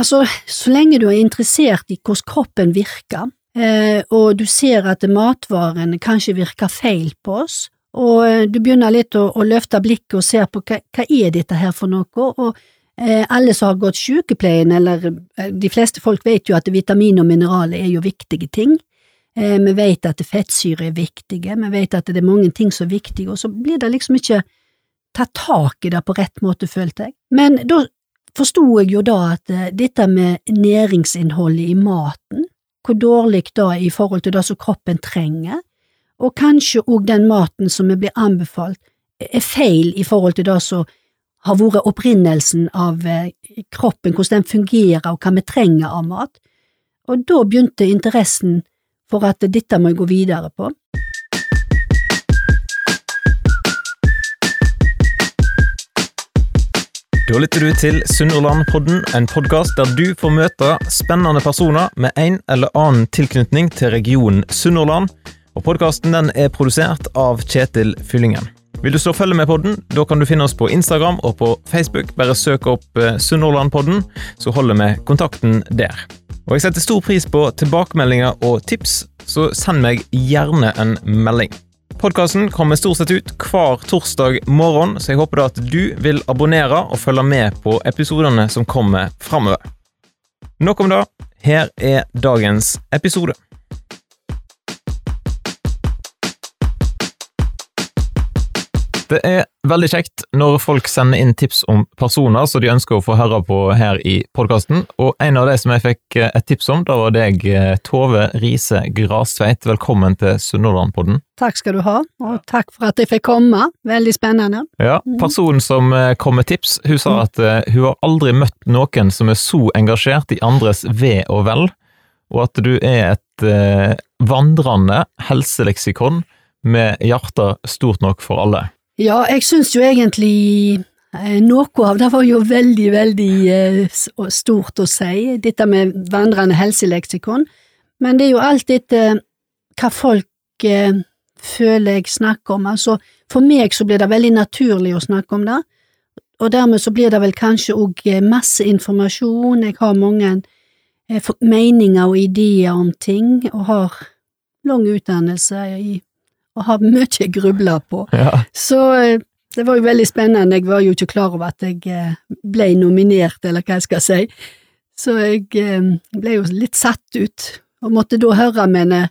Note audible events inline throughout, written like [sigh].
altså, så lenge du er interessert i hvordan kroppen virker, eh, og du ser at matvarene kanskje virker feil på oss, og eh, du begynner litt å, å løfte blikket og ser på hva, hva er dette her for noe, og eh, alle som har gått sykepleien, eller eh, de fleste folk vet jo at vitamin og mineraler er jo viktige ting. Eh, vi vet at fettsyre er viktige, vi vet at det er mange ting som er viktige, og så blir det liksom ikke tatt tak i det på rett måte, følte jeg. Men da forsto jeg jo da at eh, dette med næringsinnholdet i maten, hvor dårlig da i forhold til det som kroppen trenger, og kanskje òg den maten som vi blir anbefalt, er feil i forhold til det som har vært opprinnelsen av eh, kroppen, hvordan den fungerer og hva vi trenger av mat. Og da begynte interessen for at dette må jeg gå videre på. Da lytter du til Sunnhordlandpodden, en podkast der du får møte spennende personer med en eller annen tilknytning til regionen Sunnhordland. Og Podkasten er produsert av Kjetil Fyllingen. Vil du slå følge med podden, da kan du finne oss på Instagram og på Facebook. Bare søk opp eh, Sunnhordlandpodden, så holder vi kontakten der. Og Jeg setter stor pris på tilbakemeldinger og tips, så send meg gjerne en melding. Podkasten kommer stort sett ut hver torsdag morgen, så jeg håper da at du vil abonnere og følge med på episodene som kommer framover. Nok om det. Her er dagens episode. Det er veldig kjekt når folk sender inn tips om personer som de ønsker å få høre på her i podkasten, og en av de som jeg fikk eh, et tips om, da var deg, eh, Tove Riise Grastveit. Velkommen til Sunnhordlandpodden. Takk skal du ha, og takk for at jeg fikk komme. Veldig spennende. Ja, mhm. Personen som eh, kom med tips, hun sa at hun har aldri møtt noen som er så engasjert i andres ve og vel, og at du er et vandrende helseleksikon med hjerter stort nok for alle. Ja, jeg syns jo egentlig eh, noe av det var jo veldig, veldig eh, stort å si, dette med vandrende helseleksikon, men det er jo alt etter hva folk eh, føler jeg snakker om. Altså, for meg så blir det veldig naturlig å snakke om det, og dermed så blir det vel kanskje òg masse informasjon, jeg har mange meninger og ideer om ting, og har lang utdannelse i og har mye grubla på. Ja. Så eh, det var jo veldig spennende, jeg var jo ikke klar over at jeg eh, ble nominert, eller hva jeg skal si. Så jeg eh, ble jo litt satt ut, og måtte da høre mine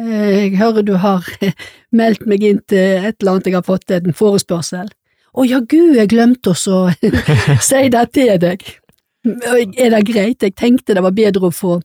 Jeg hører du har [laughs] meldt meg inn til et eller annet, jeg har fått en forespørsel. Å ja, gud, jeg glemte å [laughs] si det til deg. Er det greit? Jeg tenkte det var bedre å få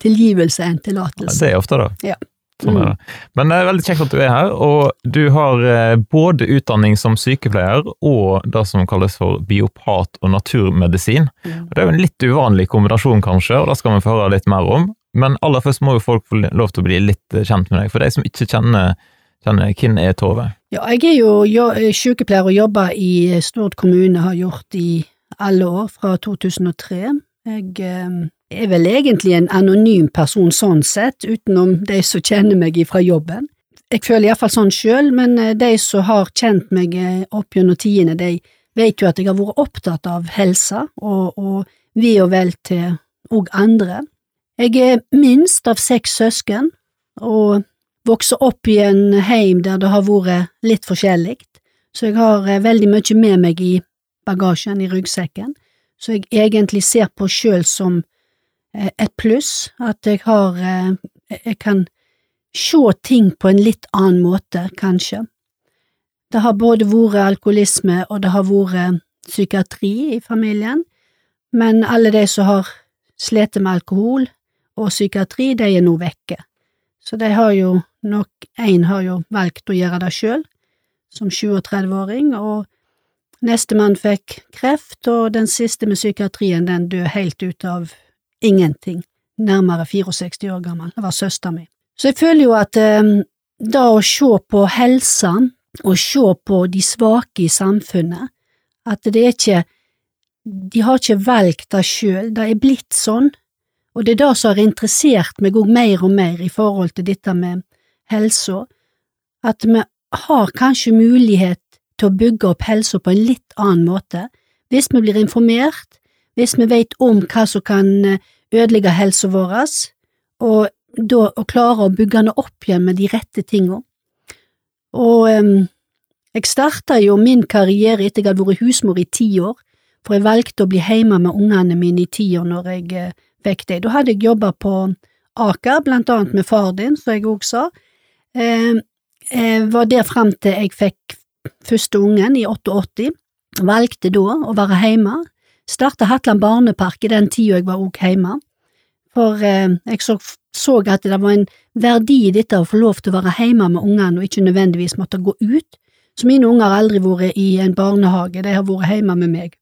tilgivelse enn tillatelse. Ja, det er ofte, da. Ja. Sånn er det. Men det er veldig kjekt at du er her, og du har eh, både utdanning som sykepleier og det som kalles for biopat og naturmedisin. Og det er jo en litt uvanlig kombinasjon, kanskje, og det skal vi få høre litt mer om. Men aller først må jo folk få lov til å bli litt eh, kjent med deg. For de som ikke kjenner, kjenner hvem er Tove? Ja, jeg er jo sykepleier og jobber i Stord kommune, har gjort i alle år, fra 2003. Jeg eh, er vel egentlig en anonym person sånn sett, utenom de som kjenner meg fra jobben. Jeg føler iallfall sånn sjøl, men eh, de som har kjent meg eh, opp gjennom tidene, de vet jo at jeg har vært opptatt av helsa og, og ve og vel til òg andre. Jeg er minst av seks søsken, og vokser opp i en heim der det har vært litt forskjellig, så jeg har eh, veldig mye med meg i bagasjen, i ryggsekken, så jeg egentlig ser på sjøl som et pluss, at jeg har eh, Jeg kan se ting på en litt annen måte, kanskje. Det har både vært alkoholisme og det har vært psykiatri i familien, men alle de som har slitt med alkohol og psykiatri, de er nå vekke. Så de har jo nok Én har jo valgt å gjøre det sjøl, som 37-åring, og nestemann fikk kreft, og den siste med psykiatrien, den døde helt ut av ingenting, nærmere 64 år gammel, det var søsteren min. Så jeg føler jo at eh, da å se på helsa, og se på de svake i samfunnet, at det er ikke De har ikke valgt det sjøl, det er blitt sånn, og det er det som har interessert meg òg mer og mer i forhold til dette med helsa, at vi har kanskje mulighet til å bygge opp helsa på en litt annen måte, hvis vi blir informert, hvis vi vet om hva som kan eh, ødelegge helsa vår, og da å klare å bygge den opp igjen med de rette tingene. Og um, jeg starta jo min karriere etter jeg hadde vært husmor i ti år, for jeg valgte å bli hjemme med ungene mine i ti år når jeg uh, fikk det. Da hadde jeg jobba på Aker, blant annet med far din, som jeg også sa. Uh, jeg var der fram til jeg fikk første ungen i 88, valgte da å være hjemme. Starta Hatland barnepark i den tida jeg var òg hjemme, for eh, jeg så, så, at det var en verdi i dette å få lov til å være hjemme med ungene og ikke nødvendigvis måtte gå ut. Så mine unger har aldri vært i en barnehage, de har vært hjemme med meg.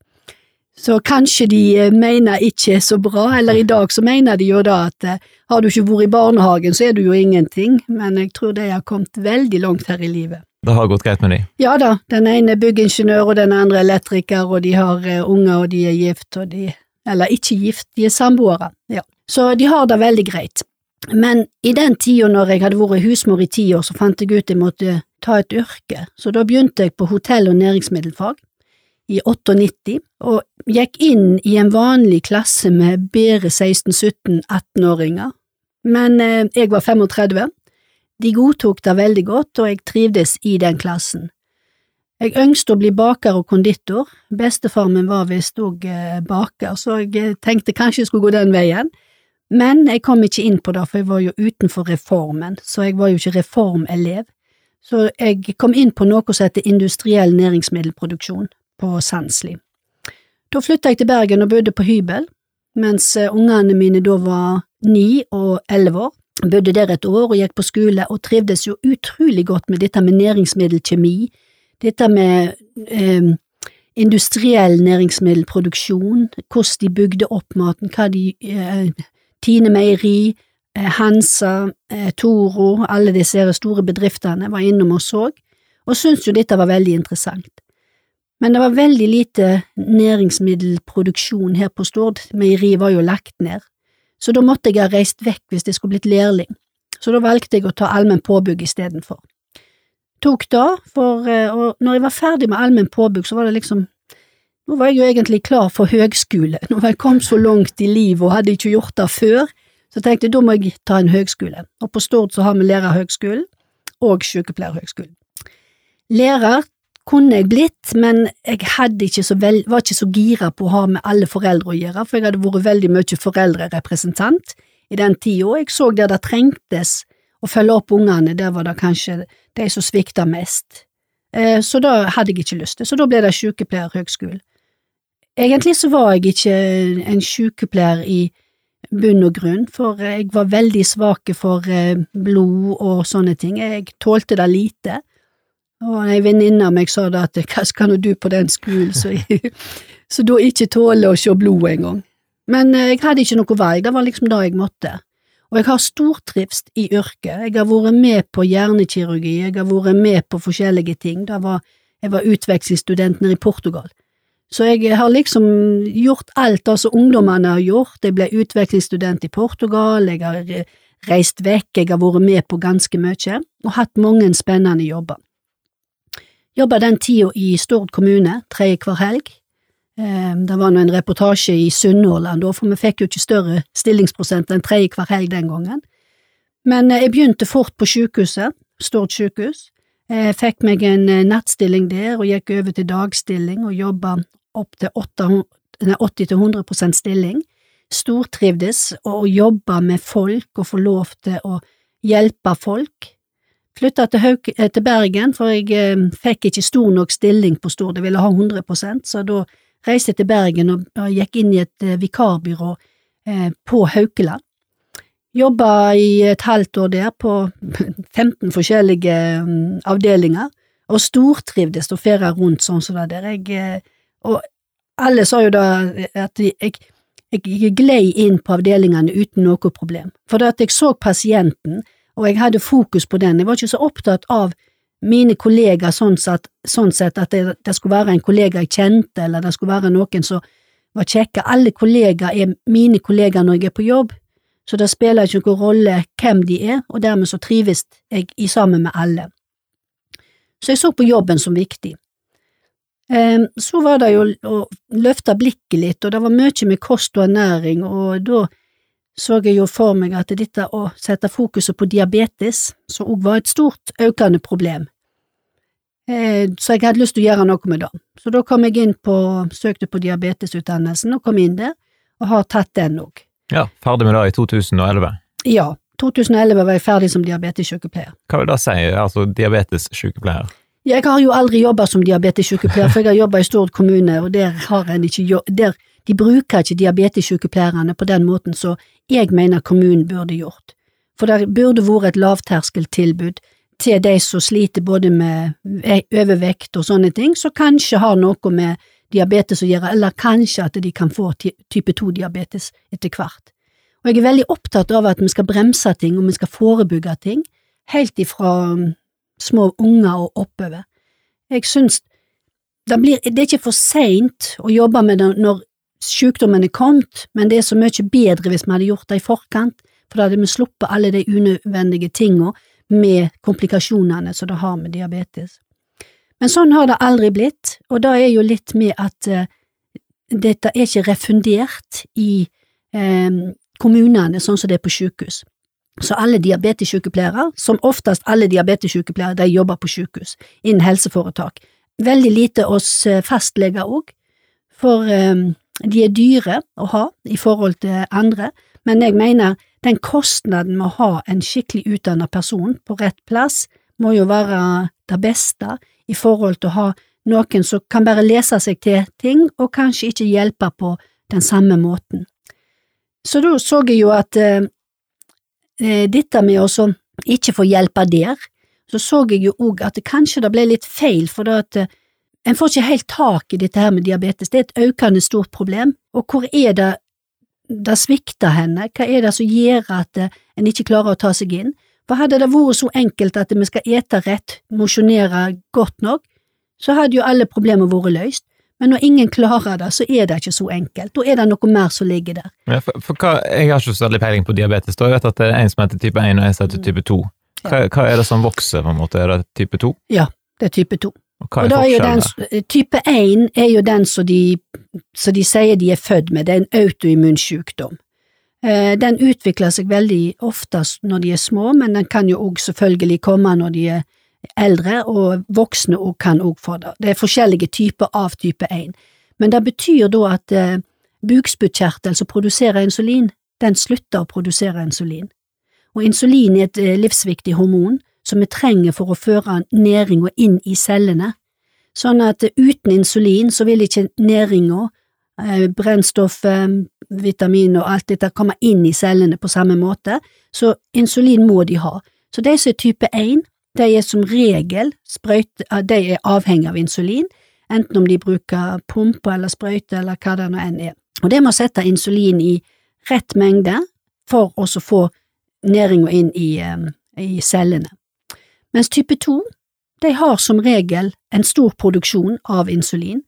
Så kanskje de eh, mener ikke så bra, eller i dag så mener de jo da at eh, har du ikke vært i barnehagen, så er du jo ingenting, men jeg tror de har kommet veldig langt her i livet. Det har gått greit med de? Ja da, den ene er byggingeniør og den andre elektriker, og de har unger og de er gift og de Eller ikke gift, de er samboere, ja. Så de har det veldig greit. Men i den tida når jeg hadde vært husmor i ti år, så fant jeg ut jeg måtte ta et yrke, så da begynte jeg på hotell- og næringsmiddelfag i 98, og gikk inn i en vanlig klasse med bedre 16–17–18-åringer, men eh, jeg var 35. De godtok det veldig godt, og jeg trivdes i den klassen. Jeg ønsket å bli baker og konditor, bestefar min var visst òg eh, baker, så jeg tenkte kanskje jeg skulle gå den veien. Men jeg kom ikke inn på det, for jeg var jo utenfor reformen, så jeg var jo ikke reformelev. Så jeg kom inn på noe som heter industriell næringsmiddelproduksjon på Sandsli. Da flytta jeg til Bergen og bodde på hybel, mens eh, ungene mine da var ni og elleve år. Bodde der et år og gikk på skole, og trivdes jo utrolig godt med dette med næringsmiddelkjemi, dette med eh, industriell næringsmiddelproduksjon, hvordan de bygde opp maten, hva de eh, Tine Meieri, eh, Hansa, eh, Toro, alle disse store bedriftene var innom og så, og syntes jo dette var veldig interessant. Men det var veldig lite næringsmiddelproduksjon her på Stord, meieriet var jo lagt ned, så da måtte jeg ha reist vekk hvis jeg skulle blitt lærling, så da valgte jeg å ta allmenn påbygg istedenfor. Tok da, for, eh, og når jeg var ferdig med allmenn påbygg, så var det liksom nå var jeg jo egentlig klar for høgskole, nå var jeg kommet så langt i livet og hadde ikke gjort det før, så tenkte jeg da må jeg ta en høgskole, og på Stord så har vi Lærerhøgskolen og Sykepleierhøgskolen. Lærer kunne jeg blitt, men jeg ikke vel, var ikke så gira på å ha med alle foreldre å gjøre, for jeg hadde vært veldig mye foreldrerepresentant i den tida, og jeg så der det trengtes å følge opp ungene, der var det kanskje de som svikta mest. Eh, så da hadde jeg ikke lyst til, så da ble det sykepleierhøgskolen. Egentlig så var jeg ikke en sykepleier i bunn og grunn, for jeg var veldig svak for eh, blod og sånne ting, jeg tålte det lite. Og ei venninne av meg sa da at hva skal nå du på den skolen? Så, [laughs] så da ikke tåler å se blod engang. Men eh, jeg hadde ikke noe valg, det var liksom det jeg måtte. Og jeg har stortrivst i yrket, jeg har vært med på hjernekirurgi, jeg har vært med på forskjellige ting, var, jeg var utvekslingsstudent nede i Portugal. Så jeg har liksom gjort alt det som ungdommene har gjort, jeg ble utvekslingsstudent i Portugal, jeg har reist vekk, jeg har vært med på ganske mye, og hatt mange spennende jobber. Jobba den tida i Stord kommune, tredje hver helg. Ehm, det var nå en reportasje i Sunnhordland for vi fikk jo ikke større stillingsprosent enn tredje hver helg den gangen. Men eh, jeg begynte fort på sykehuset, Stord sykehus. Jeg fikk meg en eh, nattstilling der og gikk over til dagstilling og jobba opp til 80–100% stilling, stortrivdes og jobba med folk og få lov til å hjelpe folk. Flytta til, eh, til Bergen, for jeg eh, fikk ikke stor nok stilling på Stord, jeg ville ha 100% så da reiste jeg til Bergen og, og gikk inn i et eh, vikarbyrå eh, på Haukeland. Jobba i et halvt år der på [laughs] 15 forskjellige um, avdelinger, og stortrivdes og ferde rundt sånn som det der. Jeg eh, og alle sa jo da at jeg, jeg glei inn på avdelingene uten noe problem, for at jeg så pasienten, og jeg hadde fokus på den. Jeg var ikke så opptatt av mine kollegaer sånn, sett, sånn sett at det, det, skulle være en kollega jeg kjente, eller det skulle være noen som var kjekke. Alle kollegaer er mine kollegaer når jeg er på jobb, så det spiller ikke noen rolle hvem de er, og dermed så trives jeg i sammen med alle. Så jeg så på jobben som viktig. Eh, så var det jo å løfte blikket litt, og det var mye med kost og ernæring, og da så jeg jo for meg at dette å sette fokuset på diabetes, som òg var et stort økende problem, eh, så jeg hadde lyst til å gjøre noe med det. Så da kom jeg inn på, søkte på diabetesutdannelsen og kom inn der, og har tatt den òg. Ja, ferdig med det i 2011. Ja, 2011 var jeg ferdig som diabetessykepleier. Hva vil det si, altså diabetessykepleier? Jeg har jo aldri jobba som diabetessykepleier, for jeg har jobba i Stord kommune, og der har en ikke jobb, der, De bruker ikke diabetessykepleierne på den måten som jeg mener kommunen burde gjort. For det burde vært et lavterskeltilbud til de som sliter både med overvekt og sånne ting, som kanskje har noe med diabetes å gjøre, eller kanskje at de kan få type 2-diabetes etter hvert. Og jeg er veldig opptatt av at vi skal bremse ting, og vi skal forebygge ting, helt ifra mm, små unger og oppover. Jeg synes det, blir, det er ikke for seint å jobbe med det når sykdommen er kommet, men det er så mye bedre hvis vi hadde gjort det i forkant, for da hadde vi sluppet alle de unødvendige tingene med komplikasjonene som det har med diabetes. Men sånn har det aldri blitt, og da er jo litt med at uh, dette er ikke refundert i eh, kommunene sånn som det er på sykehus. Så alle diabetessykepleiere, som oftest alle diabetessykepleiere, de jobber på sykehus, innen helseforetak. Veldig lite oss fastleger òg, for eh, de er dyre å ha i forhold til andre, men jeg mener den kostnaden med å ha en skikkelig utdannet person på rett plass må jo være det beste i forhold til å ha noen som kan bare lese seg til ting og kanskje ikke hjelpe på den samme måten. Så da så jeg jo at eh, eh, dette med å ikke få hjelpe der, så så jeg jo òg at det kanskje det ble litt feil, for det at eh, en får ikke helt tak i dette her med diabetes, det er et økende stort problem, og hvor er det det svikter henne, hva er det som gjør at eh, en ikke klarer å ta seg inn? For hadde det vært så enkelt at vi skal ete rett, mosjonere godt nok, så hadde jo alle problemer vært løst. Men når ingen klarer det, så er det ikke så enkelt. Da er det noe mer som ligger der. Ja, for, for hva, jeg har ikke så veldig peiling på diabetes. Da. Jeg vet at det er en som heter type 1 og en som heter type 2. Hva, hva er det som vokser, på en måte? Er det type 2? Ja, det er type 2. Og hva Og er da er jo den, type 1 er jo den som de, som de sier de er født med, det er en autoimmun sykdom. Eh, Den utvikler seg veldig oftest når de er små, men den kan jo òg selvfølgelig komme når de er eldre, og voksne òg kan òg få det. Det er forskjellige typer av type 1. Men det betyr da at eh, bukspyttkjertel som produserer insulin, den slutter å produsere insulin. Og insulin er et eh, livsviktig hormon som vi trenger for å føre næringa inn i cellene, sånn at eh, uten insulin så vil ikke næringa, brennstoff, brennstoffet, vitamin og alt dette komme inn i cellene på samme måte, så insulin må de ha. Så de som er type 1, de er som regel sprøyte, eh, de er avhengig av insulin, enten om de bruker pumpe eller sprøyte eller hva det nå enn er. Og det må sette insulin i rett mengde for å få næringa inn i, eh, i cellene. Mens type 2, de har som regel en stor produksjon av insulin.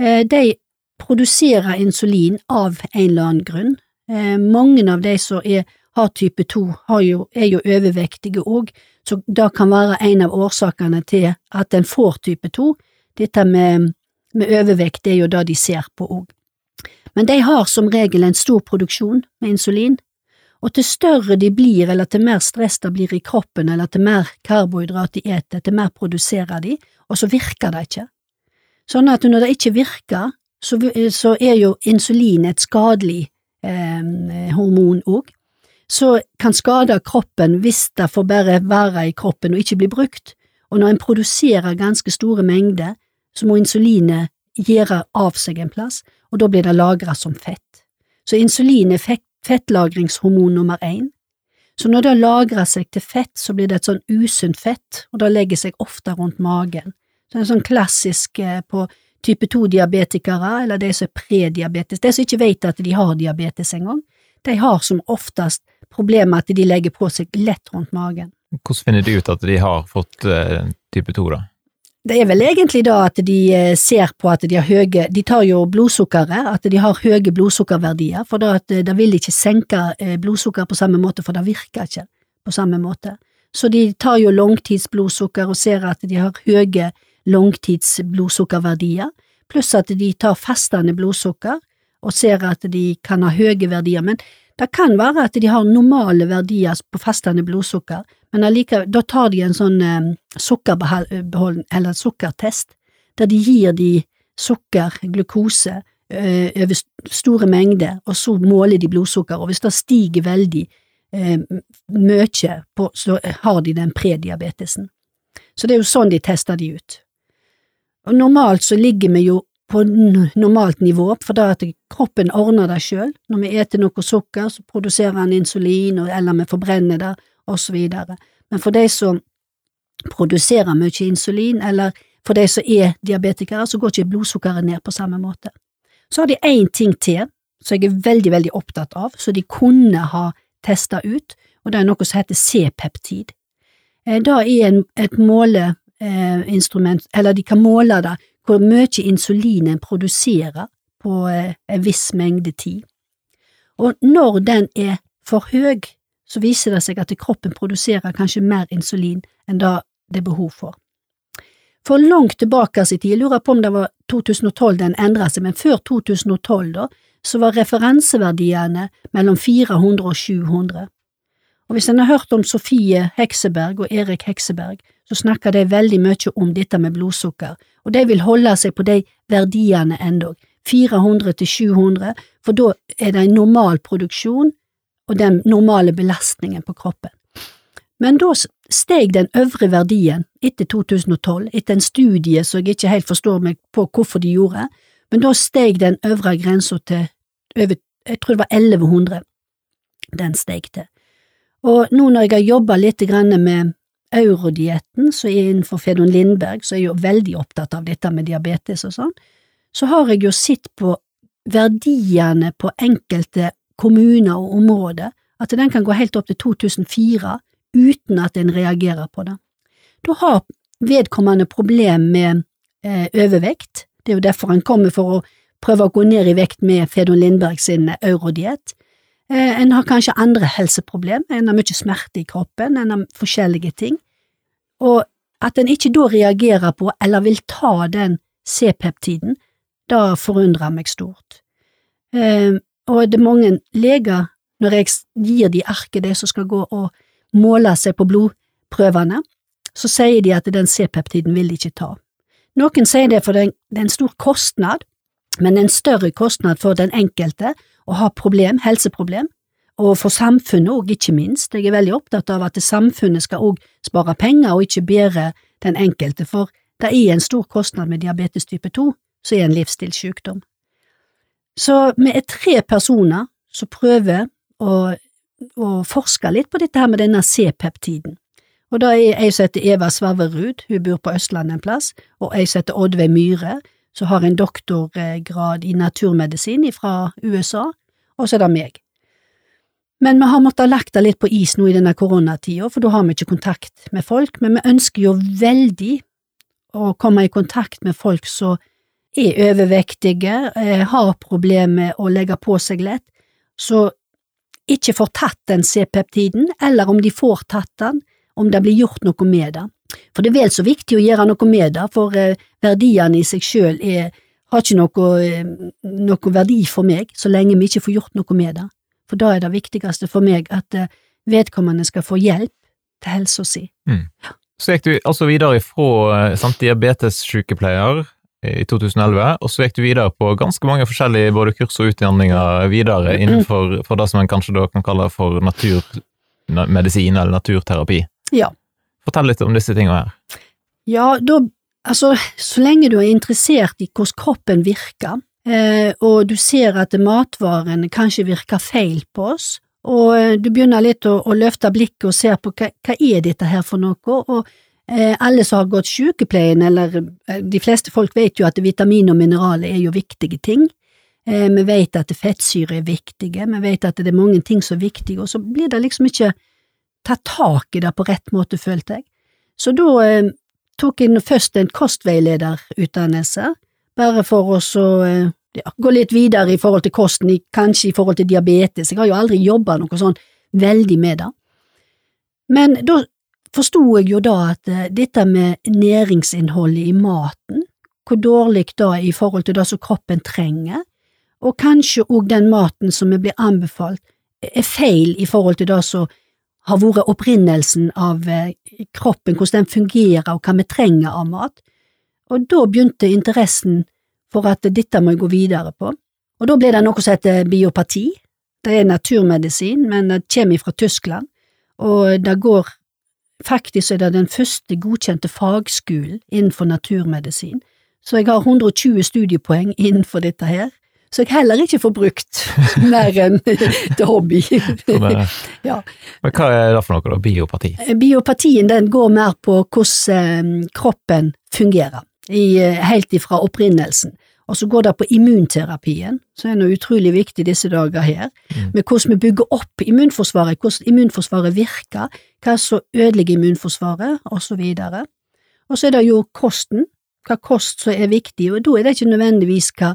Eh, De produserer insulin av en eller annen grunn. Eh, Mange av de som er, har type 2, har jo, er jo overvektige òg, så det kan være en av årsakene til at en får type 2. Dette med, med overvekt det er jo det de ser på òg. Men de har som regel en stor produksjon med insulin, og til større de blir, eller til mer stress det blir i kroppen, eller til mer karbohydrat de eter, til mer produserer de, og så virker det ikke. Sånn at når det ikke virker, så, så er jo insulin et skadelig eh, hormon òg, så kan skade kroppen hvis det får bare være i kroppen og ikke bli brukt, og når en produserer ganske store mengder, så må insulinet gjøre av seg en plass, og da blir det lagret som fett. Så insulin er fett, fettlagringshormon nummer én. Så når det lagrer seg til fett, så blir det et sånn usunt fett, og det legger seg ofte rundt magen. Så det er sånn klassisk eh, på type 2-diabetikere, eller de som er prediabetes, de som ikke vet at de har diabetes engang, de har som oftest problemer at de legger på seg lett rundt magen. Hvordan finner de ut at de har fått eh, type 2, da? Det er vel egentlig da at de eh, ser på at de har høye De tar jo blodsukkeret, at de har høye blodsukkerverdier, for da at de det vil ikke senke eh, blodsukker på samme måte, for det virker ikke på samme måte. Så de tar jo langtidsblodsukker og ser at de har høye langtidsblodsukkerverdier, pluss at de tar festende blodsukker og ser at de kan ha høye verdier, men det kan være at de har normale verdier på festende blodsukker, men allikevel, da tar de en sånn eh, sukkerbehold, eller sukkertest, der de gir de sukker, glukose, eh, over store mengder, og så måler de blodsukker, og hvis det stiger veldig eh, mye, så har de den prediabetesen. Så det er jo sånn de tester de ut. Og normalt så ligger vi jo på normalt nivå, for da at kroppen ordner det sjøl. Når vi eter noe sukker, så produserer han insulin, eller vi forbrenner det, videre. Men for de som produserer mye insulin, eller for de som er diabetikere, så går ikke blodsukkeret ned på samme måte. Så har de én ting til som jeg er veldig, veldig opptatt av, som de kunne ha testa ut, og det er noe som heter C-peptid. Eh, det er et måleinstrument, eller de kan måle det, hvor mye insulin en produserer på eh, en viss mengde tid. Og når den er for høy, så viser det seg at kroppen produserer kanskje mer insulin enn det det er behov for. For langt tilbake i tid, jeg lurer på om det var 2012 den endra seg, men før 2012 da, så var referanseverdiene mellom 400 og 700. Og hvis en har hørt om Sofie Hekseberg og Erik Hekseberg, så snakker de veldig mye om dette med blodsukker, og de vil holde seg på de verdiene endog, 400 til 700, for da er det en normal produksjon og den normale belastningen på kroppen. Men da steg den øvre verdien etter 2012, etter en studie som jeg ikke helt forstår meg på hvorfor de gjorde, men da steg den øvre grensa til over, jeg tror det var 1100, den steg til. Og nå når jeg har jobba litt med eurodietten, er innenfor Fedon Lindberg, så er jeg jo veldig opptatt av dette med diabetes og sånn, så har jeg jo sett på verdiene på enkelte kommuner og områder, at den kan gå helt opp til 2004 uten at en reagerer på det. Da har vedkommende problem med eh, overvekt, det er jo derfor han kommer for å prøve å gå ned i vekt med Fedon Lindberg sin eurodiett. Eh, en har kanskje andre helseproblem, en har mye smerte i kroppen, en har forskjellige ting, og at en ikke da reagerer på eller vil ta den C-peptiden, da forundrer meg stort. Eh, og det er mange leger, når jeg gir de arket, de som skal gå og måle seg på blodprøvene, så sier de at den C-peptiden vil de ikke ta. Noen sier det for det er en stor kostnad, men en større kostnad for den enkelte å ha problem, helseproblem, og for samfunnet òg, ikke minst. Jeg er veldig opptatt av at samfunnet skal òg spare penger og ikke bære den enkelte, for det er en stor kostnad med diabetes type 2, som er en livsstilssykdom. Så vi er tre personer som prøver å, å forske litt på dette her med denne C-peptiden. Og da er ei som heter Eva Svarverud, hun bor på Østlandet en plass, og ei som heter Oddveig Myhre, som har en doktorgrad i naturmedisin fra USA, og så er det meg. Men vi har måttet lagt det litt på is nå i denne koronatida, for da har vi ikke kontakt med folk, men vi ønsker jo veldig å komme i kontakt med folk som er overvektige, eh, har problemer med å legge på seg lett, så ikke får tatt den C-peptiden, eller om de får tatt den, om det blir gjort noe med det. For det er vel så viktig å gjøre noe med det, for eh, verdiene i seg sjøl har ikke noe, eh, noe, verdi for meg så lenge vi ikke får gjort noe med det. For da er det viktigste for meg at vedkommende skal få hjelp til helsa si. Mm. Så gikk du altså videre fra samt diabetessykepleier i 2011, og så gikk du videre på ganske mange forskjellige både kurs og utdanninger videre innenfor for det som en kanskje da kan kalle for naturmedisin eller naturterapi. Ja. Fortell litt om disse tingene her. Ja, da, altså, så lenge du er interessert i hvordan kroppen virker, eh, og du ser at matvarene kanskje virker feil på oss, og eh, du begynner litt å, å løfte blikket og ser på hva, hva er dette her for noe, og alle som har gått sykepleien, eller eh, de fleste folk vet jo at vitamin og mineraler er jo viktige ting. Eh, vi vet at fettsyre er viktige, vi vet at det er mange ting som er viktige, og så blir det liksom ikke tatt tak i det på rett måte, følte jeg. Så da eh, tok jeg først en kostveilederutdannelse, bare for å så eh, ja, gå litt videre i forhold til kosten, kanskje i forhold til diabetes, jeg har jo aldri jobba noe sånn veldig med det. Men da forsto jeg jo da at eh, dette med næringsinnholdet i maten, hvor dårlig da i forhold til det som kroppen trenger, og kanskje òg den maten som vi blir anbefalt, er feil i forhold til det som har vært opprinnelsen av eh, kroppen, hvordan den fungerer og hva vi trenger av mat, og da begynte interessen for at dette må jeg gå videre på, og da ble det noe som heter biopati, det er naturmedisin, men det kommer fra Tyskland, og det går faktisk er det den første godkjente fagskolen innenfor naturmedisin, så jeg har 120 studiepoeng innenfor dette her, så jeg heller ikke får brukt [laughs] mer enn til hobby. [laughs] ja. Men hva er det for noe, da? Biopati? Biopatien den går mer på hvordan eh, kroppen fungerer, i, eh, helt ifra opprinnelsen. Og så går det på immunterapien, som er noe utrolig viktig disse dager her, mm. med hvordan vi bygger opp immunforsvaret, hvordan immunforsvaret virker, hva som ødelegger immunforsvaret, og så videre. Og så er det jo kosten, hva kost som er viktig, og da er det ikke nødvendigvis hva,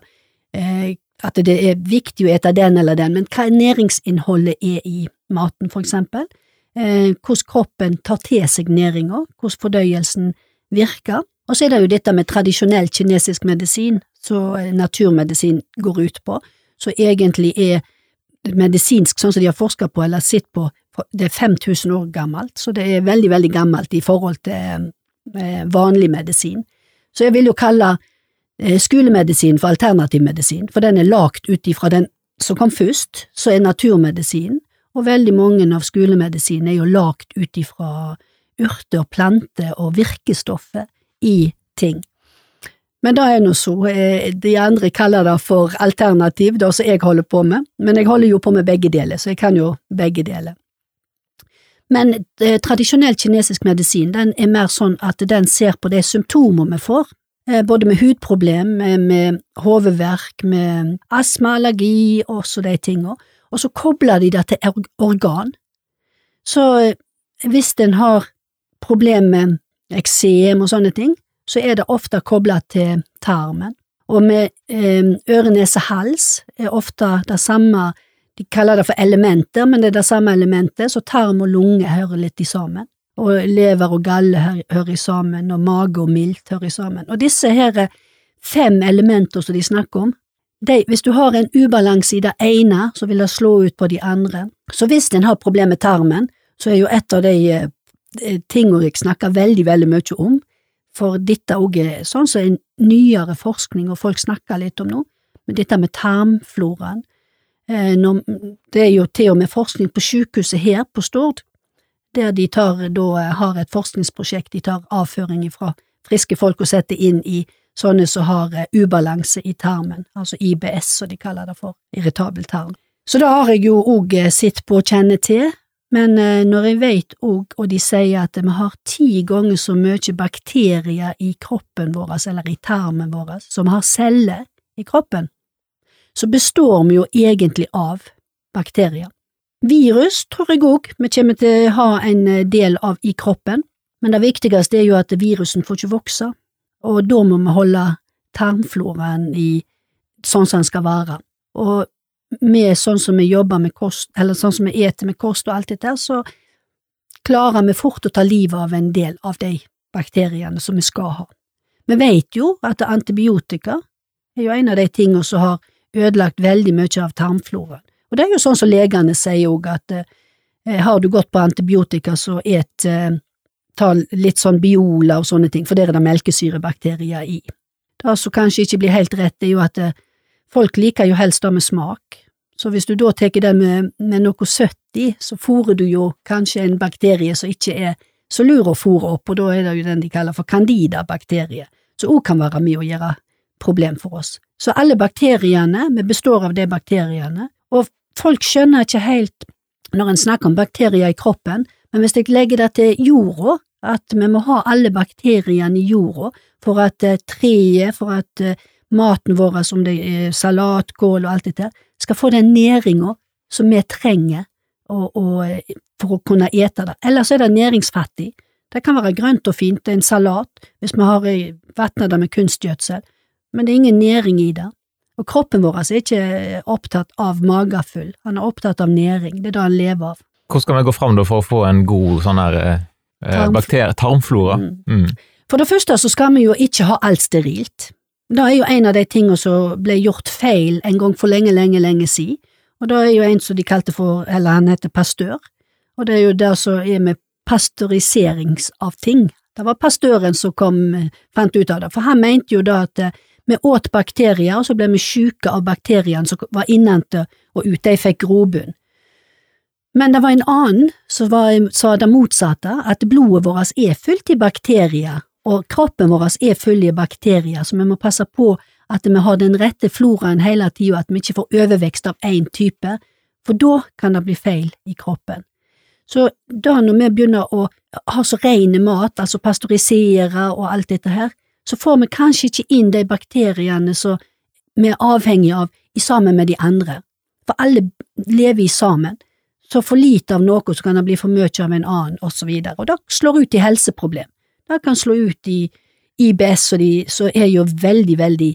eh, at det er viktig å ete den eller den, men hva næringsinnholdet er i maten, for eksempel, eh, hvordan kroppen tar til seg næringa, hvordan fordøyelsen virker, og så er det jo dette med tradisjonell kinesisk medisin, som naturmedisin går ut på, som egentlig er medisinsk, sånn som de har forska på eller sett på, det er 5000 år gammelt, så det er veldig, veldig gammelt i forhold til eh, vanlig medisin. Så jeg vil jo kalle eh, skolemedisin for alternativmedisin, for den er lagt ut ifra den som kom først, så er naturmedisin, og veldig mange av skolemedisinene er jo lagt ut ifra urter og planter og virkestoffer i ting. Men det er nå så, eh, de andre kaller det for alternativ, det som jeg holder på med, men jeg holder jo på med begge deler, så jeg kan jo begge deler. Men eh, tradisjonell kinesisk medisin den er mer sånn at den ser på de symptomer vi får, eh, både med hudproblem, med, med hodeverk, med astma, allergi og så de tinga, og så kobler de det til organ. Så eh, hvis en har problemer med eksem og sånne ting, så er det ofte koblet til tarmen. Og med eh, øre, nese, hals er ofte det samme, de kaller det for elementer, men det er det samme elementet, så tarm og lunge hører litt i sammen. Og lever og galle hører i sammen, og mage og milt hører i sammen. Og disse her fem elementer som de snakker om, de, hvis du har en ubalanse i det ene, så vil det slå ut på de andre. Så hvis en har problemer med tarmen, så er jo et av de eh, tingene jeg snakker veldig, veldig mye om, for dette òg er sånn som en nyere forskning, og folk snakker litt om nå, men dette med tarmfloraen. Eh, det er jo til og med forskning på sykehuset her på Stord, der de tar, da, har et forskningsprosjekt, de tar avføring fra friske folk og setter inn i sånne som har eh, ubalanse i tarmen, altså IBS, som de kaller det for, irritabel tarm. Så da har jeg jo òg eh, sett på å kjenne til, men eh, når jeg vet òg, og de sier at vi har ti ganger så mye bakterier i kroppen vår, eller i tarmen vår, som har celler i kroppen, så består vi jo egentlig av bakterier. Virus tror jeg òg vi kommer til å ha en eh, del av i kroppen, men det viktigste er jo at virusen får ikke vokse, og da må vi holde tarmfloraen i sånn som den skal være. Og med sånn som vi jobber med kost, eller sånn som vi eter med kost og alt dette, så klarer vi fort å ta livet av en del av de bakteriene som vi skal ha. Vi vet jo at antibiotika er jo en av de tingene som har ødelagt veldig mye av tarmfloraen. Og det er jo sånn som legene sier òg, at eh, har du gått på antibiotika, så et eh, ta litt sånn biola og sånne ting, for der er det melkesyrebakterier i. Det som kanskje ikke blir helt rett, er jo at eh, Folk liker jo helst det med smak, så hvis du da tar det med, med noe søtt i, så fôrer du jo kanskje en bakterie som ikke er så lur å fôre opp, og da er det jo den de kaller for candida-bakterie, som òg kan være med å gjøre problem for oss. Så alle bakteriene, vi består av de bakteriene, og folk skjønner ikke helt når en snakker om bakterier i kroppen, men hvis jeg legger det til jorda, at vi må ha alle bakteriene i jorda for at eh, treet, for at eh, maten vår, som det er salat, kål og alt dette, skal få den næringa som vi trenger og, og, for å kunne ete det. Ellers er det næringsfattig. Det kan være grønt og fint, det er en salat, hvis vi har vatna det med kunstgjødsel, men det er ingen næring i det. Og kroppen vår er ikke opptatt av magefull, han er opptatt av næring, det er det han lever av. Hvordan skal vi gå fram for å få en god sånn her eh, eh, Tarm- tarmflora. Mm. Mm. For det første så skal vi jo ikke ha alt sterilt. Det er jo en av de tingene som ble gjort feil en gang for lenge, lenge, lenge siden. Og det er jo en som de kalte for, eller han heter pastør, og det er jo det som er med pasteurisering av ting. Det var pastøren som kom, eh, fant ut av det, for han mente jo da at eh, vi åt bakterier, og så ble vi syke av bakteriene som var innente og ute, de fikk grobunn. Men det var en annen som sa det motsatte, at blodet vårt er fylt i bakterier, og kroppen vår er full i bakterier, så vi må passe på at vi har den rette floraen hele tida, at vi ikke får overvekst av én type, for da kan det bli feil i kroppen. Så da når vi begynner å ha så ren mat, altså pasteurisere og alt dette her, så får vi kanskje ikke inn de bakteriene som vi er avhengige av i sammen med de andre, for alle lever i sammen. Så for lite av noe, så kan det bli for mye av en annen, og så videre, og det slår ut i helseproblem. Det kan slå ut i IBS, og de, så er jo veldig, veldig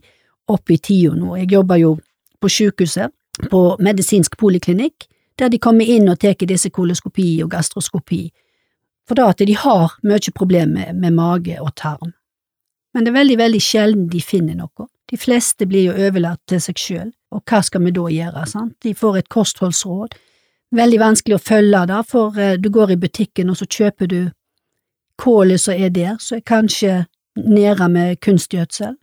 oppe i tida nå. Jeg jobber jo på sykehuset, på medisinsk poliklinikk, der de kommer inn og tar disse koloskopi og gastroskopi, for da at de har mye problemer med, med mage og tarm. Men det er veldig, veldig sjelden de finner noe. De fleste blir jo overlatt til seg sjøl, og hva skal vi da gjøre, sant? De får et kostholdsråd. Veldig vanskelig å følge det, for eh, du går i butikken og så kjøper du kålet som er der, så er kanskje næra med kunstgjødsel.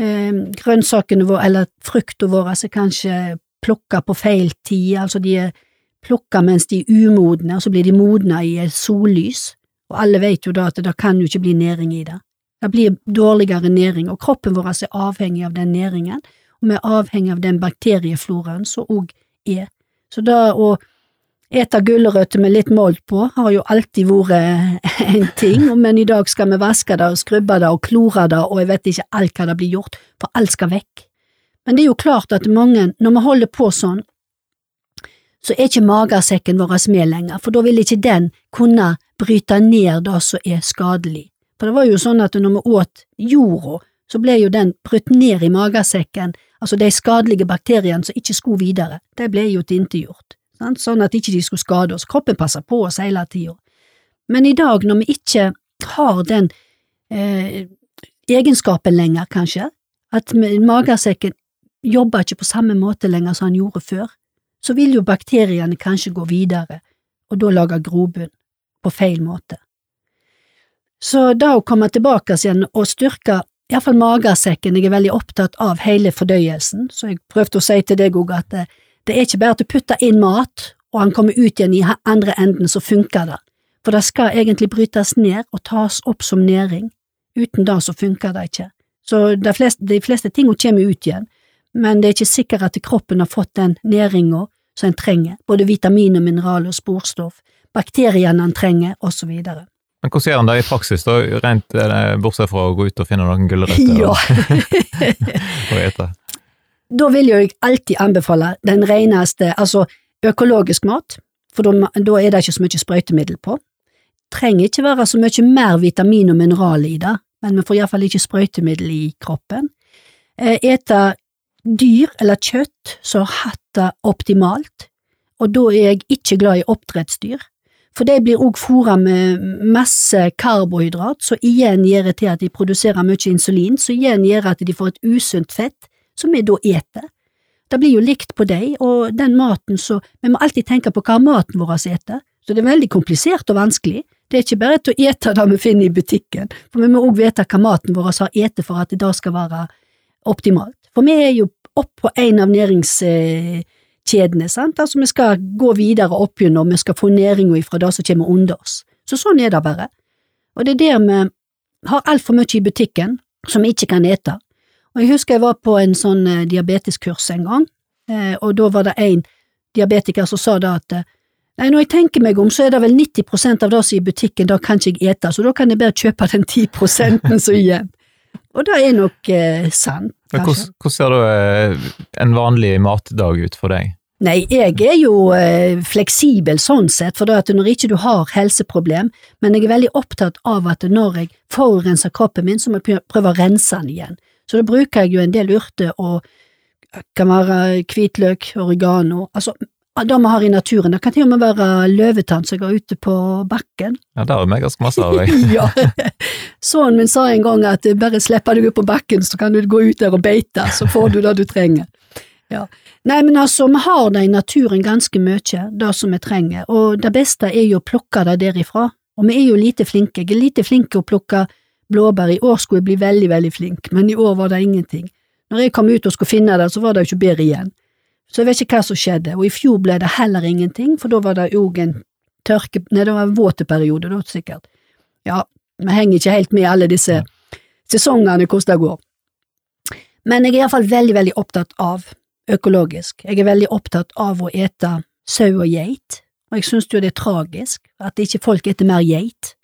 Eh, grønnsakene våre, eller frukta våre, er kanskje plukka på feil tid, altså de er plukka mens de er umodne, og så blir de modna i sollys, og alle vet jo da at det kan jo ikke bli næring i det. Det blir dårligere næring, og kroppen vår er avhengig av den næringen, og vi er avhengig av den bakteriefloraen som òg er. Så da å ete gulrøtter med litt mold på har jo alltid vært en ting, men i dag skal vi vaske det og skrubbe det og klore det, og jeg vet ikke alt hva det blir gjort, for alt skal vekk. Men det er jo klart at mange, når vi holder på sånn, så er ikke magesekken vår med lenger, for da vil ikke den kunne bryte ned det som er skadelig. For det var jo sånn at når vi åt jorda, så ble jo den brutt ned i magesekken, altså de skadelige bakteriene som ikke skulle videre, de ble jo tilintetgjort, sånn at ikke de skulle skade oss. Kroppen passer på oss hele tida. Men i dag, når vi ikke har den eh, egenskapen lenger, kanskje, at magesekken jobber ikke på samme måte lenger som han gjorde før, så vil jo bakteriene kanskje gå videre, og da lage grobunn på feil måte. Så da å komme tilbake igjen og styrke iallfall magesekken, jeg er veldig opptatt av hele fordøyelsen, så jeg prøvde å si til deg òg at det, er ikke bare at du putter inn mat, og han kommer ut igjen i andre enden, så funker det, for det skal egentlig brytes ned og tas opp som næring, uten det så funker det ikke. Så de fleste, de fleste tingene kommer ut igjen, men det er ikke sikkert at kroppen har fått den næringa som en trenger, både vitamin og mineral og sporstoff, bakteriene en trenger, videre. Men hvordan gjør han det i praksis, da, rent bortsett fra å gå ut og finne noen gulrøtter [laughs] Ja. og, [laughs] og ete? Da vil jeg alltid anbefale den reneste, altså økologisk mat, for da, er det ikke så mye sprøytemiddel på. Trenger ikke være så mye mer vitamin og mineral i det, men vi får iallfall ikke sprøytemiddel i kroppen. Eh, ete dyr eller kjøtt som har hatt det optimalt, og da er jeg ikke glad i oppdrettsdyr, for de blir òg fôra med masse karbohydrat, som igjen gjør det til at de produserer mye insulin, som igjen gjør at de får et usunt fett, som vi da eter. Det blir jo likt på dem, og den maten så Vi må alltid tenke på hva maten vår eter, så det er veldig komplisert og vanskelig. Det er ikke bare til å ete det vi finner i butikken, for vi må òg vite hva maten vår har ete for at det da skal være optimalt. For vi er jo oppå en av næringskjedene, sant, altså vi skal gå videre opp gjennom, vi skal få næringa ifra det som kommer under oss. Så sånn er det bare. Og det er der vi har altfor mye i butikken som vi ikke kan ete. Og jeg husker jeg var på en sånn eh, diabeteskurs en gang, eh, og da var det en diabetiker som sa da at eh, Nei, når jeg tenker meg om, så er det vel 90% av det som er i butikken, da kan ikke jeg ete, så da kan jeg bare kjøpe den 10 som er igjen. Og det er nok eh, sant, hvordan, hvordan ser da eh, en vanlig matdag ut for deg? Nei, jeg er jo eh, fleksibel sånn sett, for at når ikke du har helseproblem, men jeg er veldig opptatt av at når jeg forurenser kroppen min, så må jeg prøve å rense den igjen. Så da bruker jeg jo en del urter og kan være hvitløk, oregano, altså det vi har i naturen. Det kan til og med være løvetann som går ute på bakken. Ja, det har vi ganske masse av. [laughs] jeg. ja. Sønnen min sa en gang at bare slipper du ut på bakken, så kan du gå ut der og beite, så får du det du trenger. Ja. Nei, men altså, vi har det i naturen ganske mye, det som vi trenger, og det beste er jo å plukke det derifra. Og vi er jo lite flinke. Jeg er lite flink til å plukke blåbær. I år skulle jeg bli veldig, veldig flink, men i år var det ingenting. Når jeg kom ut og skulle finne det, så var det jo ikke bedre igjen. Så jeg vet ikke hva som skjedde, og i fjor ble det heller ingenting, for da var det jo en tørke… Nei, det var en våteperiode da, sikkert. Ja, vi henger ikke helt med i alle disse sesongene hvordan det går. Men jeg er iallfall veldig, veldig opptatt av økologisk. Jeg er veldig opptatt av å ete sau og geit, og jeg synes jo det er tragisk at ikke folk eter mer geit,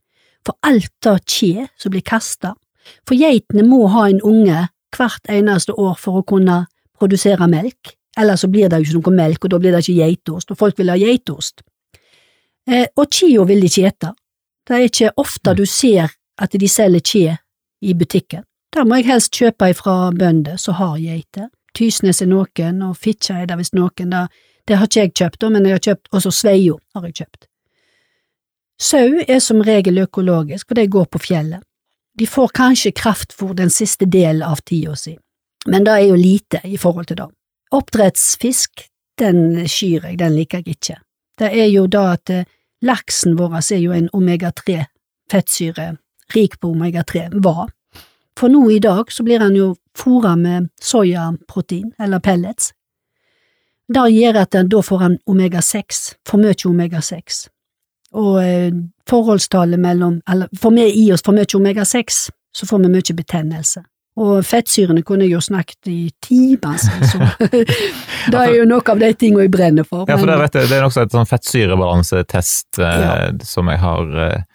for alt av kje som blir kasta, for geitene må ha en unge hvert eneste år for å kunne produsere melk, ellers så blir det jo ikke noe melk, og da blir det ikke geitost, og folk vil ha geitost. Eh, og kia vil de ikke ete. Det er ikke ofte du ser at de selger kje i butikken. Da må jeg helst kjøpe ifra bønder som har geiter. Tysnes er noen, og Fitjar er det visst noen. Det, Det har ikke jeg kjøpt, men jeg har kjøpt også Sveio har jeg kjøpt. Sau er som regel økologisk, for de går på fjellet. De får kanskje kraftfôr den siste delen av tida si, men det er jo lite i forhold til det. Oppdrettsfisk, den skyr jeg, den liker jeg ikke. Det er jo da at eh, laksen vår er jo en omega-3 fettsyre, rik på omega-3, var. For nå i dag så blir han jo fôra med soyaprotein, eller pellets. Det gjør at da får han omega-6, for mye omega-6. Og eh, forholdstallet mellom, eller får vi i oss for mye omega-6, så får vi mye betennelse. Og fettsyrene kunne jeg jo snakket i timer, [laughs] så [laughs] det er jo noe av de tingene jeg brenner for. Ja, for det, vet jeg, det er også et sånn fettsyrebalansetest eh, ja. som jeg har eh,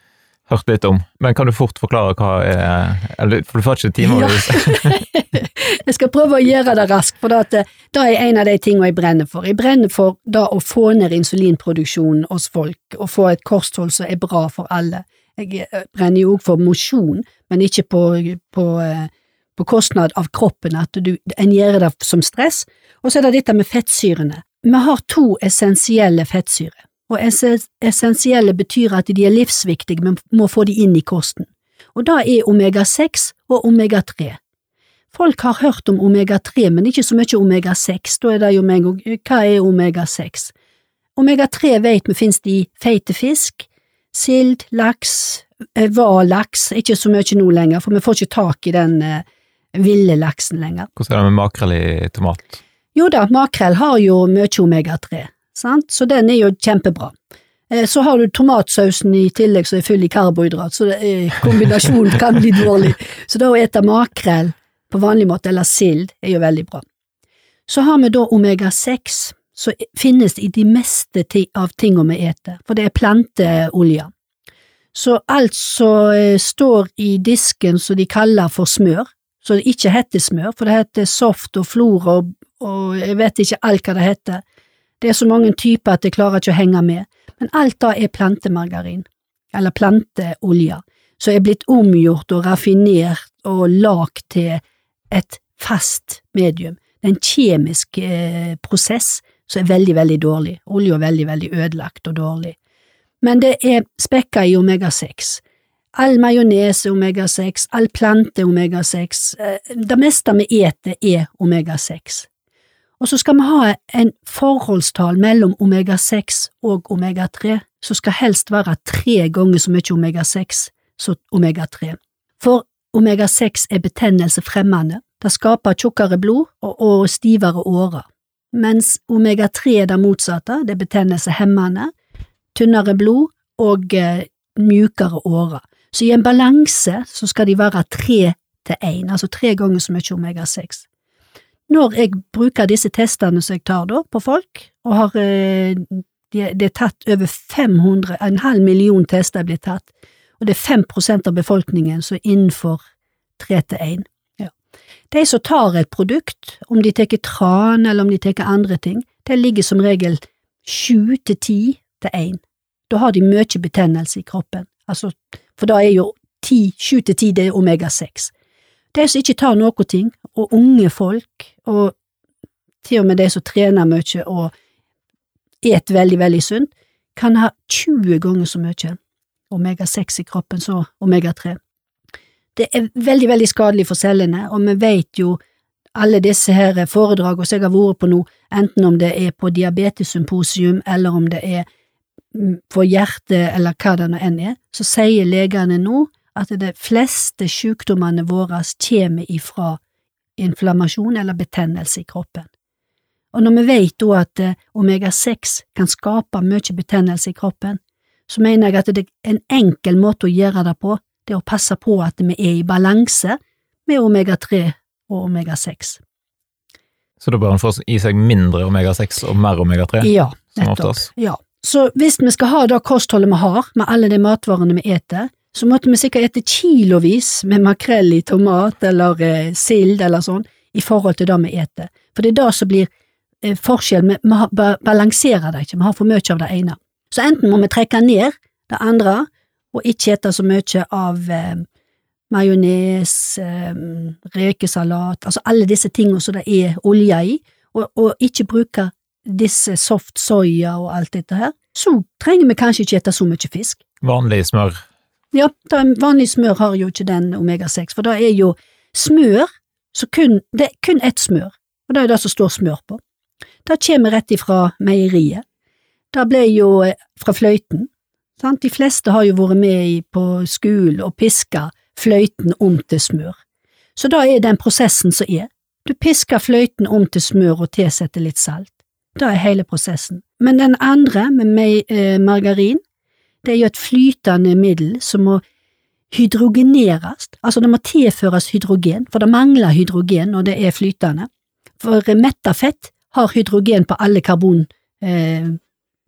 hørt litt om. Men kan du fort forklare hva er eller, For du får ikke timer? Ja. [laughs] jeg skal prøve å gjøre det raskt, for det, det er en av de tingene jeg brenner for. Jeg brenner for det å få ned insulinproduksjonen hos folk, og få et kosthold som er bra for alle. Jeg eh, brenner jo òg for mosjon, men ikke på, på eh, på kostnad av kroppen, at du, en gjør det som stress, og så er det dette med fettsyrene. Vi har to essensielle fettsyrer, og essensielle betyr at de er livsviktige, men må få de inn i kosten, og da er omega-6 og omega-3. Folk har hørt om omega-3, men ikke så mye omega-6, da er det jo med en gang, hva er omega-6? Omega-3 vet vi finnes i feite fisk, sild, laks, hval-laks, eh, ikke så mye nå lenger, for vi får ikke tak i den eh, ville laksen lenger. Hvordan er det med makrell i tomat? Jo da, makrell har jo mye omega-3, sant, så den er jo kjempebra. Eh, så har du tomatsausen i tillegg som er full i karbohydrat, så kombinasjonen kan bli dårlig. [laughs] Så da å ete makrell på vanlig måte, eller sild, er jo veldig bra. Så har vi da omega-6, som finnes i de meste av tingene vi eter, for det er planteolje. Så alt som eh, står i disken som de kaller for smør, så det ikke heter smør, for det heter soft og flora og, og jeg vet ikke alt hva det heter. Det er så mange typer at jeg klarer ikke å henge med, men alt da er plantemargarin, eller planteolje, som er blitt omgjort og raffinert og lagd til et fast medium. Det er en kjemisk eh, prosess som er veldig, veldig dårlig. Olje er veldig, veldig ødelagt og dårlig. Men det er spekka i omega-6. All majones er omega-6, all plante er omega-6, eh, det meste vi eter er omega-6. Og så skal vi ha en forholdstall mellom omega-6 og omega-3, som skal helst være tre ganger så mye omega-6 som omega-3. For omega-6 er betennelsefremmende, det skaper tjukkere blod og, og stivere årer, mens omega-3 er det motsatte, det er betennelseshemmende, tynnere blod og eh, mjukere årer. Så i en balanse så skal de være tre til én, altså tre ganger så mye omega-6. Når jeg bruker disse testene som jeg tar da på folk, og har eh, det er tatt over 500, en halv million tester er blitt tatt, og det er 5 av befolkningen som er innenfor tre til én. Ja. De som tar et produkt, om de tar tran eller om de tar andre ting, de ligger som regel sju til ti til én. Da har de mye betennelse i kroppen, altså for da er jo sju til ti det er omega-6. De som ikke tar noe ting, og unge folk, og til og med de som trener mye og et veldig, veldig sunt, kan ha 20 ganger så mye omega-6 i kroppen som omega-3. Det er veldig, veldig skadelig for cellene, og vi vet jo alle disse her foredragene som jeg har vært på nå, enten om det er på diabetessymposium eller om det er for hjertet eller hva det nå enn er, så sier legene nå at de fleste sykdommene våre kommer ifra inflammasjon eller betennelse i kroppen. Og når vi vet da at eh, omega-6 kan skape mye betennelse i kroppen, så mener jeg at det er en enkel måte å gjøre det på, det er å passe på at vi er i balanse med omega-3 og omega-6. Så da bør en få i seg mindre omega-6 og mer omega-3? Ja, nettopp. Ja. Så hvis vi skal ha det kostholdet vi har, med alle de matvarene vi eter, så måtte vi sikkert ete kilovis med makrell i tomat eller eh, sild eller sånn, i forhold til det vi eter. For det er det som blir eh, forskjell, vi, vi balanserer det ikke, vi har for mye av det ene. Så enten må vi trekke ned det andre, og ikke ete så mye av eh, majones, eh, rekesalat, altså alle disse tingene som det er olje i, og, og ikke bruke disse soft soya og alt dette her, så trenger vi kanskje ikke ete så mye fisk. Vanlig smør ja, vanlig smør har jo ikke den omega-6, for da er jo smør så kun, det er kun ett smør, og det er det som står smør på. Det kommer rett ifra meieriet. Det ble jo eh, fra fløyten. Sant? De fleste har jo vært med på skolen og piska fløyten om til smør. Så da er den prosessen som er. Du pisker fløyten om til smør og tilsetter litt salt. Det er hele prosessen. Men den andre, med eh, margarin, det er jo et flytende middel som må hydrogeneres, altså det må tilføres hydrogen, for det mangler hydrogen når det er flytende. For metta fett har hydrogen på alle karbon, eh,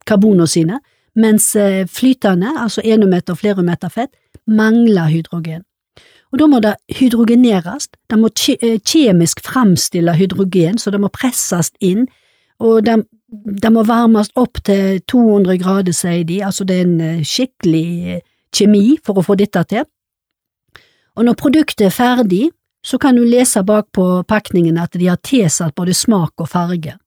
karboner sine, mens eh, flytende, altså enometer og flerometer fett, mangler hydrogen. Og da må det hydrogeneres, det må eh, kjemisk framstille hydrogen, så det må presses inn, og den den må varmes opp til 200 grader, sier de, altså det er en eh, skikkelig eh, kjemi for å få dette til. Og når produktet er ferdig, så kan du lese bak på pakningen at de har tilsatt både smak og farge.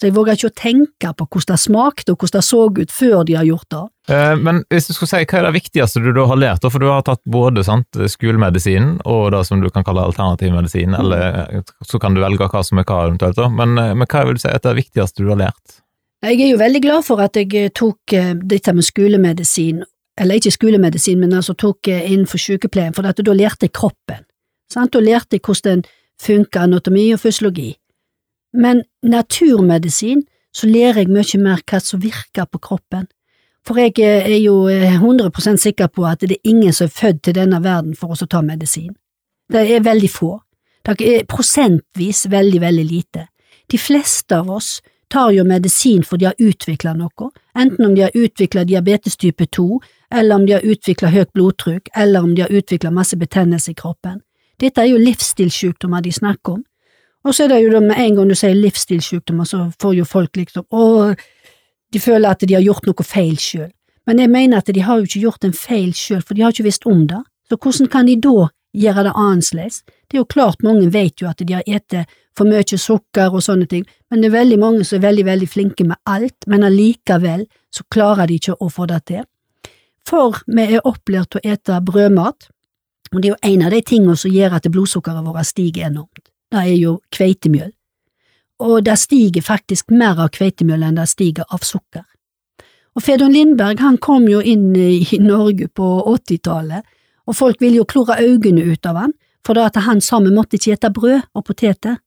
Så jeg våger ikke å tenke på hvordan det smakte og hvordan det så ut før de har gjort det. Eh, men hvis du skulle si, hva er det viktigste du da har lært, for du har tatt både sant, skolemedisin og det som du kan kalle alternativ medisin, eller eh, så kan du velge hva som er hva eventuelt, men, eh, men hva vil du si er det viktigste du har lært? Jeg er jo veldig glad for at jeg tok dette med skolemedisin, eller ikke skolemedisin, men altså tok innenfor sykepleien, for da lærte jeg kroppen. Sant? Da lærte jeg hvordan den funker, anatomi og fysiologi. Men naturmedisin, så lærer jeg mye mer hva som virker på kroppen. For jeg er jo 100 eh, sikker på at det er ingen som er født til denne verden for å ta medisin. Det er veldig få. Det er prosentvis veldig, veldig lite. De fleste av oss tar jo medisin for de har utvikla noe, enten om de har utvikla diabetes type 2, eller om de har utvikla høyt blodtrykk, eller om de har utvikla masse betennelse i kroppen. Dette er jo livsstilssykdommer de snakker om, og så er det jo da med en gang du sier livsstilssykdommer, så får jo folk liksom å, de føler at de har gjort noe feil sjøl. Men jeg mener at de har jo ikke gjort en feil sjøl, for de har ikke visst om det. Så hvordan kan de da gjøre det annerledes? Det er jo klart mange vet jo at de har spist for mye sukker og sånne ting, men det er veldig mange som er veldig, veldig flinke med alt, men allikevel så klarer de ikke å få det til. For vi er opplært til å ete brødmat, og det er jo en av de tingene som gjør at blodsukkeret vårt stiger enormt det er jo kveitemjøl, og det stiger faktisk mer av kveitemjøl enn det stiger av sukker. Og Fedon Lindberg han kom jo inn i Norge på 80-tallet, og folk ville jo klore øynene ut av han, for da at han sammen måtte ikke ete brød og poteter,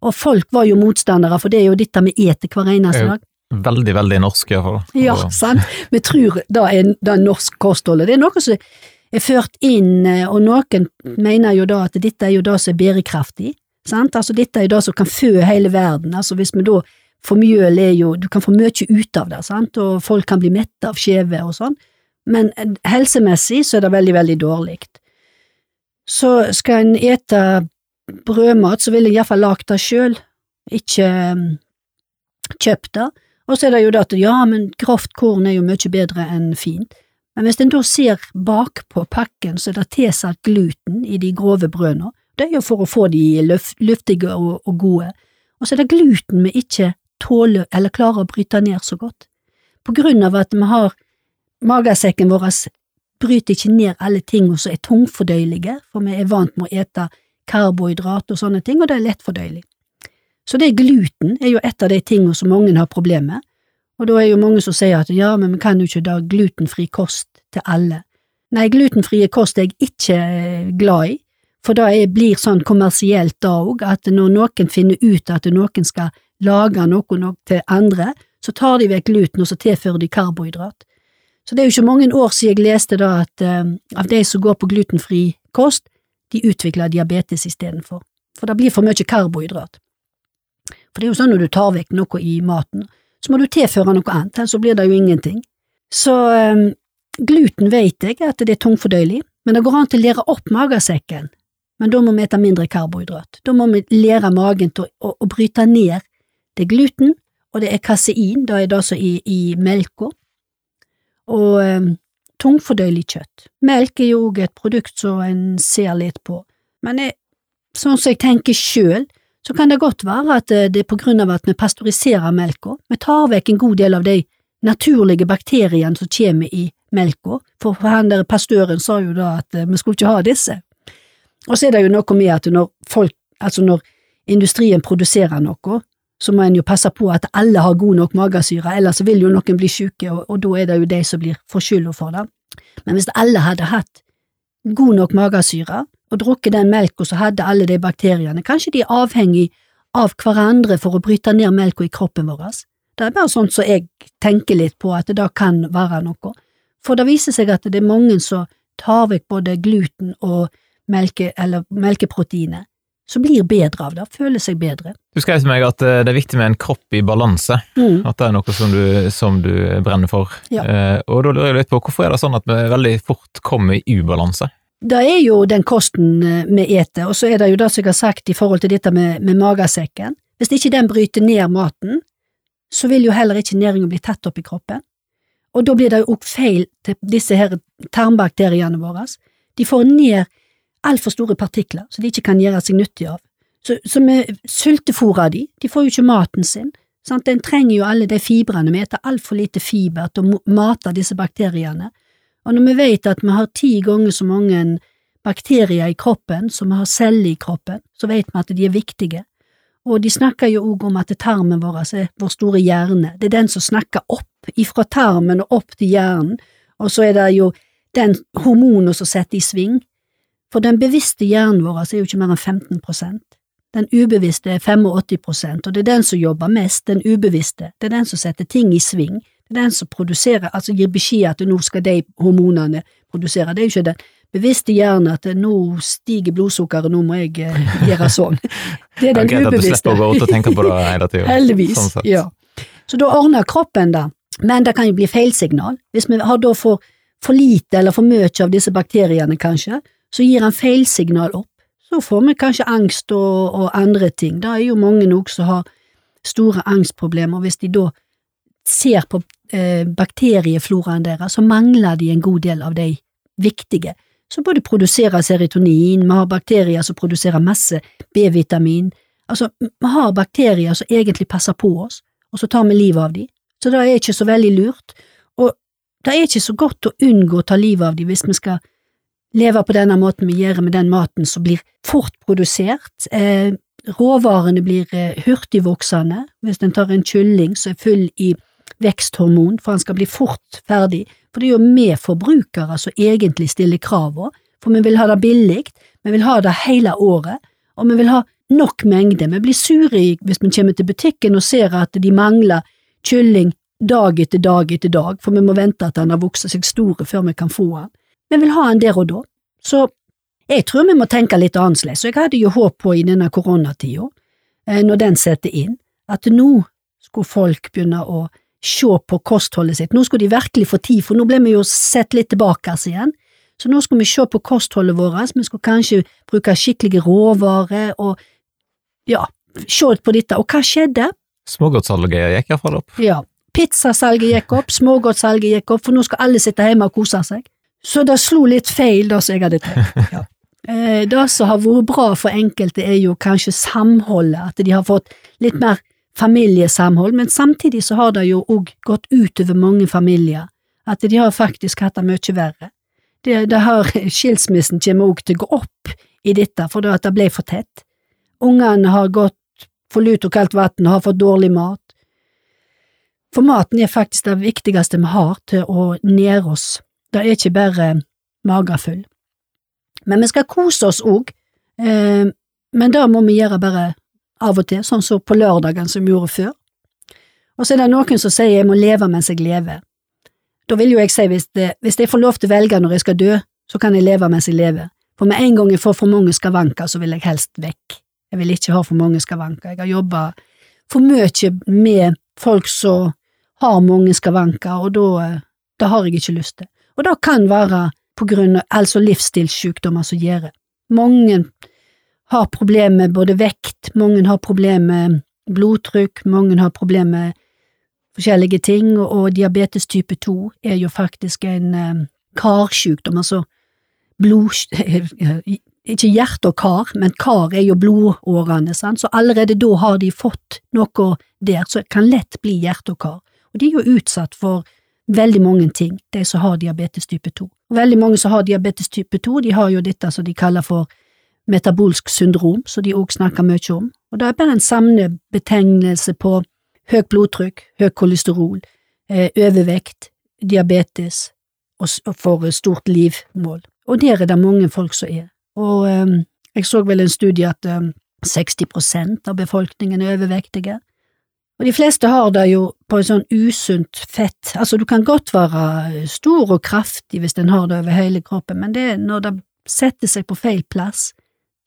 og folk var jo motstandere, for det er jo dette vi eter hver eneste dag. Veldig, veldig norsk, iallfall. Ja, sant. Vi tror det er, det norsk kosthold. Det er noe som er ført inn, og noen mener jo da at dette er jo det som er bærekraftig, Sant? Altså, dette er jo det som kan fø hele verden. Altså, hvis vi da får mjøl er jo Du kan få mye ut av det, sant? og folk kan bli mette av skjeve og sånn, men eh, helsemessig så er det veldig, veldig dårlig. Så skal en ete brødmat, så vil jeg iallfall lage det sjøl, ikke um, kjøpt det. Og så er det jo det at ja, men grovt korn er jo mye bedre enn fint. Men hvis en da ser bakpå pakken, så er det tilsatt gluten i de grove brødene, er for å få de luftige og, og gode. Og så er det gluten vi ikke tåler eller klarer å bryte ned så godt. på grunn av at vi har magesekken vår bryter ikke ned alle tingene som er tungfordøyelige, for vi er vant med å ete karbohydrat og sånne ting, og det er lettfordøyelig. Så det gluten er jo et av de tingene som mange har problemer med, og da er jo mange som sier at ja, men vi kan jo ikke da glutenfri kost til alle. Nei, glutenfrie kost er jeg ikke eh, glad i, for da blir sånn kommersielt da òg, at når noen finner ut at noen skal lage noe til andre, så tar de vekk gluten og så tilfører de karbohydrat. Så det er jo ikke mange år siden jeg leste da at uh, av de som går på glutenfri kost, de utvikler diabetes istedenfor, for det blir for mye karbohydrat. For det er jo sånn når du tar vekk noe i maten, så må du tilføre noe annet, ellers så blir det jo ingenting. Så um, gluten vet jeg at det er tungfordøyelig, men det går an til å lære opp magesekken, men da må vi ete mindre karbohydrat. Da må vi lære magen til å, å, å bryte ned det er gluten, og det er kasein, det er det som i, i melka, og um, tungfordøyelig kjøtt. Melk er jo òg et produkt som en ser litt på, men jeg, sånn som jeg tenker sjøl, så kan det godt være at eh, det er på grunn av at vi pasteuriserer melka, vi tar vekk en god del av de naturlige bakteriene som kommer i melka, for han der pastøren sa jo da at eh, vi skulle ikke ha disse. Og så er det jo noe med at når folk, altså når industrien produserer noe, så må en jo passe på at alle har god nok magesyre, ellers vil jo noen bli syke, og, og da er det jo de som blir skylda for det. Men hvis alle hadde hatt god nok magesyre og drukket den melka som hadde alle de bakteriene, kanskje de er avhengig av hverandre for å bryte ned melka i kroppen vår. Det er bare sånt som jeg tenker litt på, at det da kan være noe. For det viser seg at det er mange som tar vekk både gluten og melke, eller melkeproteinet, som blir bedre av det, føler seg bedre. Du skrev til meg at eh, det er viktig med en kropp i balanse, mm. at det er noe som du, som du brenner for. Ja. Eh, og da lurer jeg litt på, hvorfor er det sånn at vi veldig fort kommer i ubalanse? Det er jo den kosten eh, vi eter, og så er det jo det som jeg har sagt i forhold til dette med, med magesekken. Hvis ikke den bryter ned maten, så vil jo heller ikke næringen bli tatt opp i kroppen. Og da blir det jo også feil til disse her tarmbakteriene våre. De får ned altfor store partikler som de ikke kan gjøre seg nyttig av. Så, så vi sultefòrer de, de får jo ikke maten sin. Sant? Den trenger jo alle de fibrene, vi spiser altfor lite fiber til å mate disse bakteriene. Og når vi vet at vi har ti ganger så mange bakterier i kroppen som vi har celler i kroppen, så vet vi at de er viktige. Og de snakker jo òg om at tarmen vår er vår store hjerne, det er den som snakker opp ifra tarmen og opp til hjernen, og så er det jo den hormonen som setter i sving, for den bevisste hjernen vår er jo ikke mer enn 15% Den ubevisste er 85% og det er den som jobber mest, den ubevisste, det er den som setter ting i sving, det er den som produserer, altså gir beskjed at nå skal de hormonene produsere, det er jo ikke den bevisste hjernen at nå stiger blodsukkeret, nå må jeg eh, gjøre sånn. Det er [laughs] den okay, ubevisste. Du slipper å gå ut og tenke på det [laughs] hele tida. Heldigvis, sånn ja. Så da ordner kroppen det, men det kan jo bli feilsignal. Hvis vi har da for, for lite eller for mye av disse bakteriene, kanskje, så gir han feilsignal opp. Så får vi kanskje angst og, og andre ting. Det er jo mange nok som har store angstproblemer. Hvis de da ser på eh, bakteriefloraen deres, så mangler de en god del av de viktige, som både produserer serotonin, vi har bakterier som produserer masse B-vitamin, altså vi har bakterier som egentlig passer på oss, og så tar vi livet av dem. Så det er ikke så veldig lurt, og det er ikke så godt å unngå å ta livet av dem hvis vi skal leve på denne måten vi gjør med den maten som blir fort produsert. Eh, råvarene blir eh, hurtigvoksende. Hvis en tar en kylling som er full i veksthormon, for han skal bli fort ferdig. For det er jo vi forbrukere som egentlig stiller kravene, for vi vil ha det billig, vi vil ha det hele året, og vi vil ha nok mengde. Vi blir sure hvis vi kommer til butikken og ser at de mangler kylling dag etter dag etter dag, for vi må vente at han har vokst seg store før vi kan få han. Vi vil ha en der og da. Så jeg tror vi må tenke litt annerledes, og jeg hadde jo håp på i denne koronatida, eh, når den setter inn, at nå skulle folk begynne å se på kostholdet sitt. Nå skulle de virkelig få tid, for nå ble vi jo sett litt tilbake igjen. Så nå skulle vi se på kostholdet vårt, vi skulle kanskje bruke skikkelige råvarer og ja, se på dette. Og hva skjedde? Smågodtsalget gikk iallfall opp. Ja, pizzasalget gikk opp, smågodtsalget gikk opp, for nå skal alle sitte hjemme og kose seg. Så det slo litt feil, det som jeg hadde tenkt. [laughs] Ja. Eh, det som har vært bra for enkelte, er jo kanskje samholdet, at de har fått litt mer familiesamhold, men samtidig så har det jo òg gått utover mange familier, at de har faktisk hatt det mye verre. Det, det har, [laughs] skilsmissen kommer òg til å gå opp i dette, for det at det ble for tett. Ungene har gått for lut og kaldt vann og har fått dårlig mat. For maten er faktisk det viktigste vi har til å nære oss, det er ikke bare magefull. Men vi skal kose oss òg, eh, men det må vi gjøre bare av og til, sånn som på lørdagen som vi gjorde før. Og så er det noen som sier jeg må leve mens jeg lever. Da vil jo jeg si hvis, det, hvis jeg får lov til å velge når jeg skal dø, så kan jeg leve mens jeg lever, for med en gang jeg får for mange skavanker, så vil jeg helst vekk. Jeg vil ikke ha for mange skavanker. Jeg har jobba for mye med folk som har mange skavanker, og da, har jeg ikke lyst til. Og det kan være på grunn av altså livsstilssykdommer som gjør det. Mange har problemer med både vekt, mange har problemer med blodtrykk, mange har problemer med forskjellige ting, og diabetes type 2 er jo faktisk en um, karsykdom, altså blod… [laughs] Ikke hjerte og kar, men kar er jo blodårene, sant? så allerede da har de fått noe der som kan lett bli hjerte og kar, og de er jo utsatt for veldig mange ting, de som har diabetes type 2. Og veldig mange som har diabetes type 2, de har jo dette som de kaller for metabolsk syndrom, som de òg snakker mye om, og det er bare en samlebetegnelse på høyt blodtrykk, høyt kolesterol, eh, overvekt, diabetes og for stort livmål. Og der er det mange folk som er. Og um, jeg så vel en studie at um, 60% av befolkningen er overvektige, og de fleste har det jo på en sånn usunt fett, altså du kan godt være stor og kraftig hvis en har det over hele kroppen, men det når det setter seg på feil plass,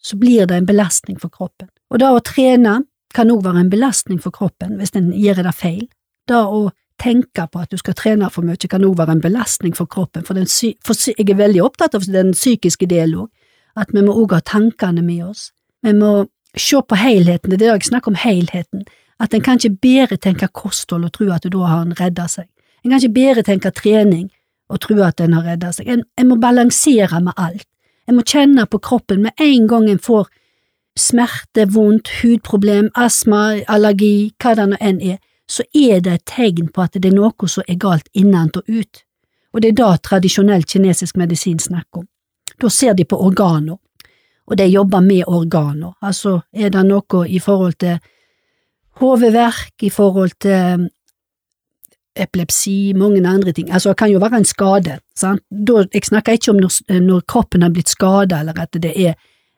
så blir det en belastning for kroppen. Og det å trene kan òg være en belastning for kroppen hvis en gjør det feil. Det å tenke på at du skal trene for mye kan òg være en belastning for kroppen, for, den, for jeg er veldig opptatt av den psykiske delen òg, at vi må òg ha tankene med oss. Vi må se på helheten, det er det jeg snakker om helheten at en kan ikke bare tenke kosthold og tro at da har en redda seg. En kan ikke bare tenke trening og tro at en har redda seg. En, en, må balansere med alt. En må kjenne på kroppen med en gang en får smerte, vondt, hudproblem, astma, allergi, hva det nå enn er, så er det et tegn på at det er noe som er galt innent og ut, og det er da tradisjonell kinesisk medisin snakker om. Da ser de på organer, og de jobber med organer, altså er det noe i forhold til hodeverk, i forhold til um, epilepsi, mange andre ting. Altså, det kan jo være en skade. Sant? Da, jeg snakker ikke om når, når kroppen har blitt skada, eller at det er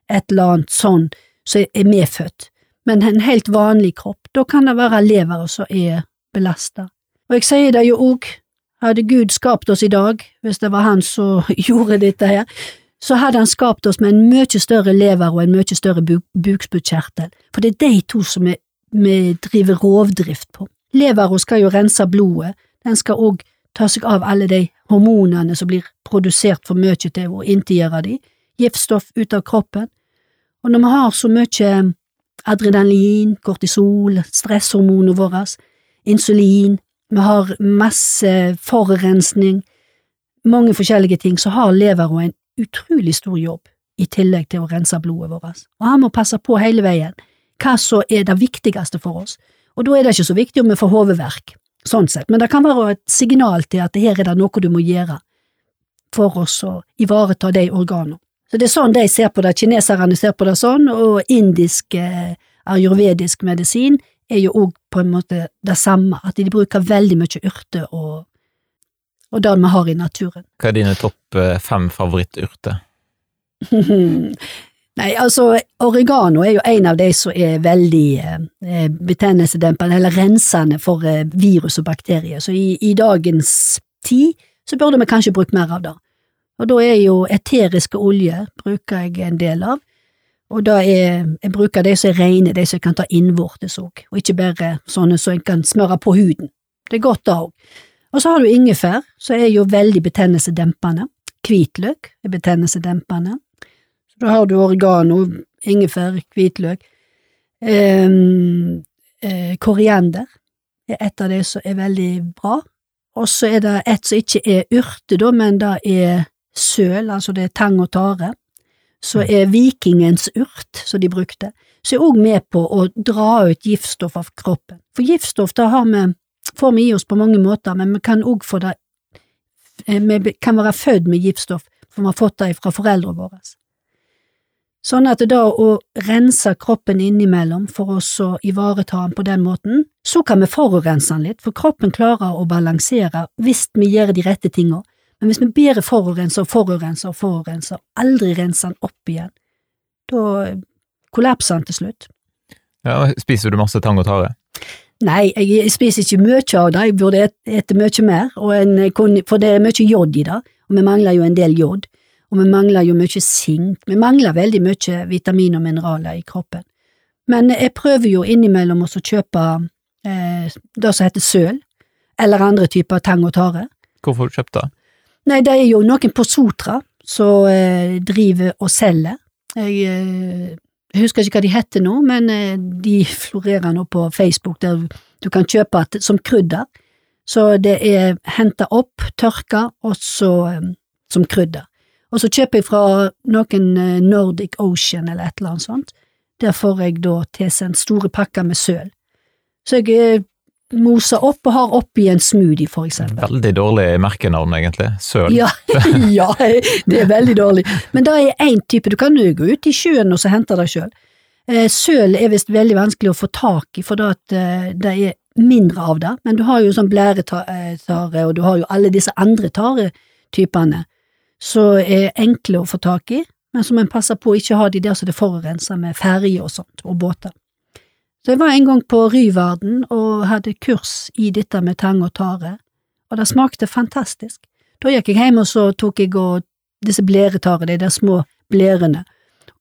et eller annet sånn som er medfødt, men en helt vanlig kropp. Da kan det være leveren som er belasta. Og jeg sier det jo òg, hadde Gud skapt oss i dag, hvis det var han som [laughs] gjorde dette her, så hadde han skapt oss med en mye større lever og en mye større buk bukspyttkjertel, for det er de to som er vi driver rovdrift på. Leveren skal jo rense blodet, den skal òg ta seg av alle de hormonene som blir produsert for mye til å integrere de, giftstoff ut av kroppen, og når vi har så mye adrenalin, kortisol, stresshormonene våre, insulin, vi har masse forurensning, mange forskjellige ting, så har leveren en utrolig stor jobb i tillegg til å rense blodet vårt, og han må passe på hele veien hva som er det viktigste for oss, og da er det ikke så viktig om vi får hodeverk, sånn sett, men det kan være et signal til at her er det noe du må gjøre for oss å ivareta de organene. Så det er sånn de ser på det, kineserne ser på det sånn, og indisk eh, ayurvedisk medisin er jo òg på en måte det samme, at de bruker veldig mye urter og, og det vi har i naturen. Hva er dine topp eh, fem favoritturter? [laughs] Nei, altså, oregano er jo en av de som er veldig eh, betennelsesdempende, eller rensende for eh, virus og bakterier, så i, i, dagens tid så burde vi kanskje bruke mer av det. Og da er jo eteriske oljer bruker jeg en del av, og da er, jeg bruker de som er rene, de som jeg kan ta innvortes òg, og ikke bare sånne som jeg kan smøre på huden. Det er godt da òg. Og så har du ingefær, som er jo veldig betennelsesdempende. Hvitløk er betennelsesdempende. Da har du oregano, ingefær, hvitløk. Um, eh, koriander er et av de som er veldig bra. Og så er det et som ikke er urte, da, men det er søl, altså det er tang og tare. Så mm. er vikingens urt, som de brukte. så er òg med på å dra ut giftstoff av kroppen. For giftstoff det har vi, får vi i oss på mange måter, men vi kan òg få det eh, Vi kan være født med giftstoff, for vi har fått det fra foreldrene våre. Sånn at da å rense kroppen innimellom for oss å ivareta den på den måten, så kan vi forurense den litt, for kroppen klarer å balansere hvis vi gjør de rette tingene. Men hvis vi bare forurenser og forurenser og forurenser, aldri renser den opp igjen, da kollapser den til slutt. Ja, Spiser du masse tang og tare? Nei, jeg spiser ikke mye av det, jeg burde ete mye mer, en, for det er mye jod i det, og vi mangler jo en del jod, og vi mangler jo mye sink, vi mangler veldig mye vitamin og mineraler i kroppen. Men jeg prøver jo innimellom å kjøpe eh, det som heter søl, eller andre typer tang og tare. Hvorfor har du kjøpt det? Nei, det er jo noen på Sotra som eh, driver og selger. Jeg, eh, jeg, husker ikke hva de heter nå, men eh, de florerer nå på Facebook, der du kan kjøpe det som krydder. Så det er henta opp, tørka, og så eh, som krydder. Og så kjøper jeg fra noen eh, Nordic Ocean eller et eller annet sånt. Der får jeg da tilsendt store pakker med søl. Så jeg eh, moser opp og har oppi en smoothie, for eksempel. Veldig dårlig merkenavn, egentlig. Søl. Ja, [laughs] [laughs] ja, det er veldig dårlig. Men det er én type, du kan jo gå ut i sjøen og så hente det sjøl. Eh, søl er visst veldig vanskelig å få tak i, for det, det er mindre av det, men du har jo sånn blæretare, og du har jo alle disse andre taretypene som er enkle å få tak i, men som en passer på å ikke ha de der som det forurenser med ferje og sånt, og båter. Så jeg var en gang på Ryvarden og hadde kurs i dette med tang og tare, og det smakte fantastisk. Da gikk jeg hjem og så tok jeg og disse blæretare, de der små blærene,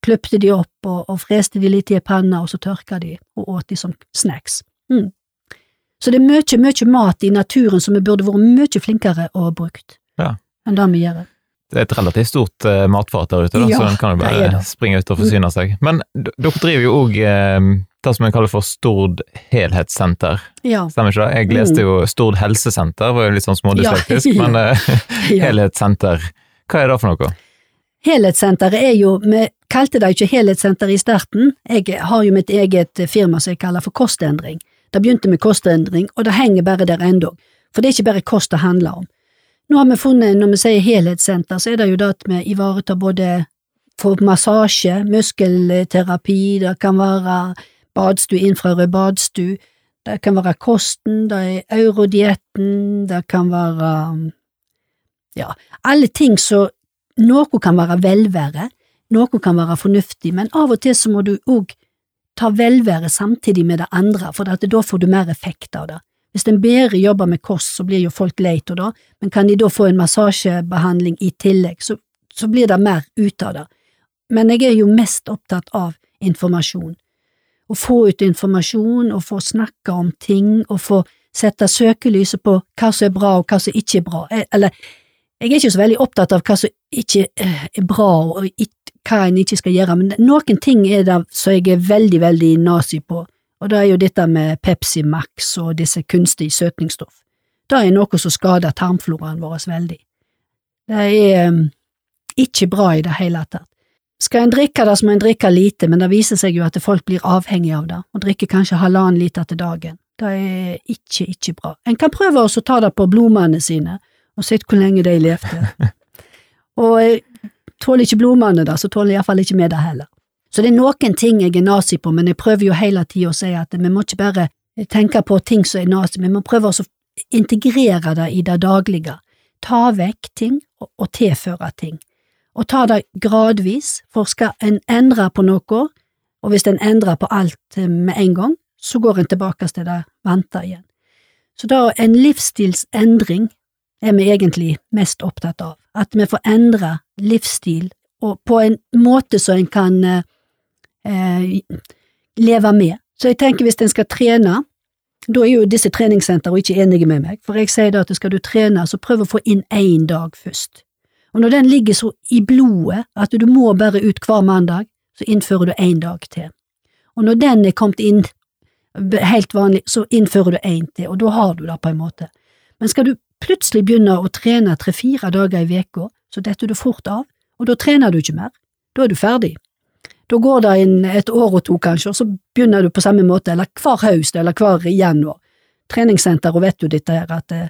kløpte de opp og, og freste de litt i ei panne, og så tørka de og åt de som snacks. Mm. Så det er mye, mye mat i naturen som vi burde vært mye flinkere å brukt ja. enn det vi gjør. Det er et relativt stort uh, matfat der ute, da, Ja, så en kan jo bare springe ut og forsyne seg. Men dere driver jo òg uh, det som en kaller for Stord helhetssenter, Ja. stemmer ikke det? Jeg leste jo Stord helsesenter, var jo litt sånn smådyslektisk. [laughs] Ja, men uh, helhetssenter, hva er det for noe? Helhetssenteret er jo, vi kalte det ikke helhetssenter i starten, jeg har jo mitt eget firma som jeg kaller for kostendring. Det begynte med kostendring, og det henger bare der ennå, for det er ikke bare kost det handler om. Nå har vi funnet, når vi sier helhetssenter, så er det jo det at vi ivaretar både for massasje, muskelterapi, det kan være badstue, infrarød badstue, det kan være kosten, det er eurodietten, det kan være ja, alle ting som noe kan være velvære, noe kan være fornuftig, men av og til så må du òg ta velvære samtidig med det andre, for da får du mer effekt av det. Hvis en bedre jobber med kost, så blir jo folk lei av det, men kan de da få en massasjebehandling i tillegg, så, så blir det mer ut av det. Men jeg er jo mest opptatt av informasjon. Å få ut informasjon, og få snakke om ting, og få sette søkelyset på hva som er bra og hva som ikke er bra. Eller, jeg er ikke så veldig opptatt av hva som ikke eh, er bra og hva en ikke skal gjøre, men noen ting er det som jeg er veldig, veldig nazi på, og det er jo dette med Pepsi Max og disse kunstige søtningsstoff. Det er noe som skader tarmfloraen vår veldig. Det er um, ikke bra i det hele tatt. Skal en drikke det, så må en drikke lite, men det viser seg jo at folk blir avhengig av det, og drikker kanskje halvannen liter til dagen. Det er ikke, ikke bra. En kan prøve også å ta det på blodmannene sine, og se hvor lenge de levde. [laughs] og eh, tåler ikke blodmannene det, så tåler iallfall ikke vi det heller. Så det er noen ting jeg er nazi på, men jeg prøver jo hele tida å si at vi må ikke bare tenke på ting som er nazi, vi må prøve å integrere det i det daglige. Ta vekk ting og, tilføre ting. Og ta det gradvis, for skal en endre på noe, og hvis en endrer på alt eh, med en gang, så går en tilbake til det vante igjen. Så da en livsstilsendring er vi egentlig mest opptatt av, at vi får endre livsstil og på en måte så en kan eh, eh, leve med. Så jeg tenker hvis en skal trene, da er jo disse treningssentrene ikke enige med meg, for jeg sier da at skal du trene, så prøv å få inn én dag først. Og når den ligger så i blodet at du må bare ut hver mandag, så innfører du én dag til. Og når den er kommet inn helt vanlig, så innfører du én til, og da har du det på en måte. Men skal du plutselig begynne å trene tre–fire dager i veka, så detter du fort av, og da trener du ikke mer. Da er du ferdig. Da går det inn et år og to, kanskje, og så begynner du på samme måte, eller hver høst, eller hver januar. Treningssenter, og vet jo dette her, at eh,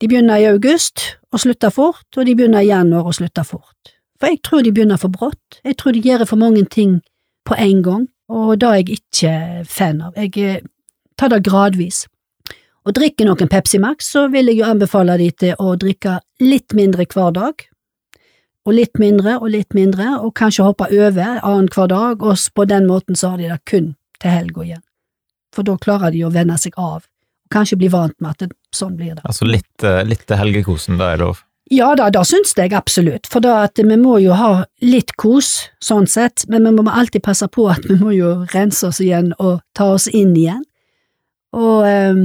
de begynner i august og slutter fort, og de begynner i januar og slutter fort. For jeg tror de begynner for brått, jeg tror de gjør for mange ting på en gang, og det er jeg ikke fan av. Jeg eh, tar det gradvis. Og drikker noen Pepsi Max, så vil jeg jo anbefale de til å drikke litt mindre hver dag, og litt mindre og litt mindre, og kanskje hoppe over annenhver dag, og på den måten så har de det kun til helga igjen. For da klarer de å venne seg av, og kanskje bli vant med at det, sånn blir det. Altså litt, eh, litt til helgekosen, det er lov? Ja da, det syns jeg absolutt, for da at vi må jo ha litt kos, sånn sett, men vi må alltid passe på at vi må jo rense oss igjen og ta oss inn igjen. Og ehm,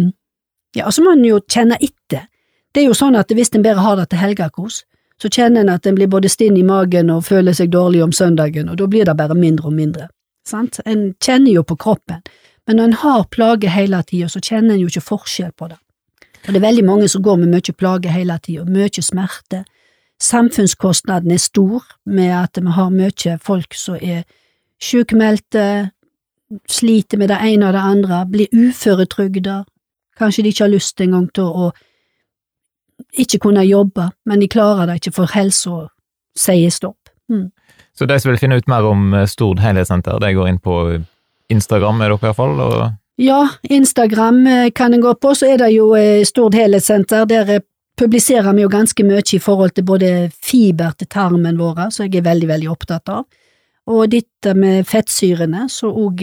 ja, så må en jo kjenne etter. Det er jo sånn at hvis en bare har det til helgekos, så kjenner en at en blir både stinn i magen og føler seg dårlig om søndagen, og da blir det bare mindre og mindre. Sant? En kjenner jo på kroppen, men når en har plager hele tida, så kjenner en jo ikke forskjell på det. Og det er veldig mange som går med mye plager hele tida, mye smerte. Samfunnskostnaden er stor med at vi har mye folk som er sykemeldte, sliter med det ene og det andre, blir uføretrygda, kanskje de ikke har lyst engang til å ikke kunne jobbe, men de klarer det ikke for helsa sier stopp. Mm. Så de som vil finne ut mer om eh, Stord helhetssenter, de går inn på Instagram, er dere iallfall? Og... Ja, Instagram eh, kan en gå på, så er det jo eh, Stord helhetssenter. Der publiserer vi jo ganske mye i forhold til både fiber til tarmen vår, som jeg er veldig, veldig opptatt av, og dette med fettsyrene, så òg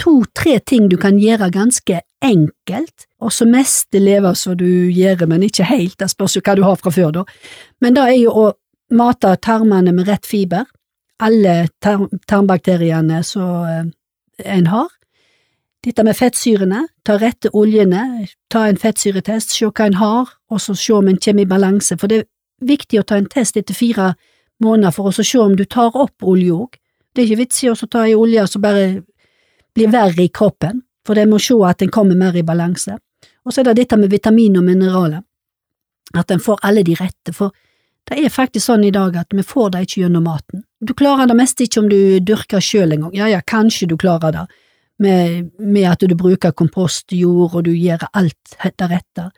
to–tre ting du kan gjøre ganske enkelt, og så meste leve som du gjør, men ikke helt, det spørs jo hva du har fra før, da. Men det er jo å mate tarmene med rett fiber, alle tar tarmbakteriene som eh, en har. Dette med fettsyrene, ta rette oljene, ta en fettsyretest, se hva en har, og så se om en kommer i balanse, for det er viktig å ta en test etter fire måneder for å se om du tar opp olje òg. Det er ikke vits i å ta i olje som bare blir verre i kroppen, for det må se at en kommer mer i balanse. Og så er det dette med vitamin og mineraler, at en får alle de rette, for det er faktisk sånn i dag at vi får det ikke gjennom maten. Du klarer det meste ikke om du dyrker sjøl engang, ja ja, kanskje du klarer det med, med at du bruker kompostjord og du gjør alt det rette,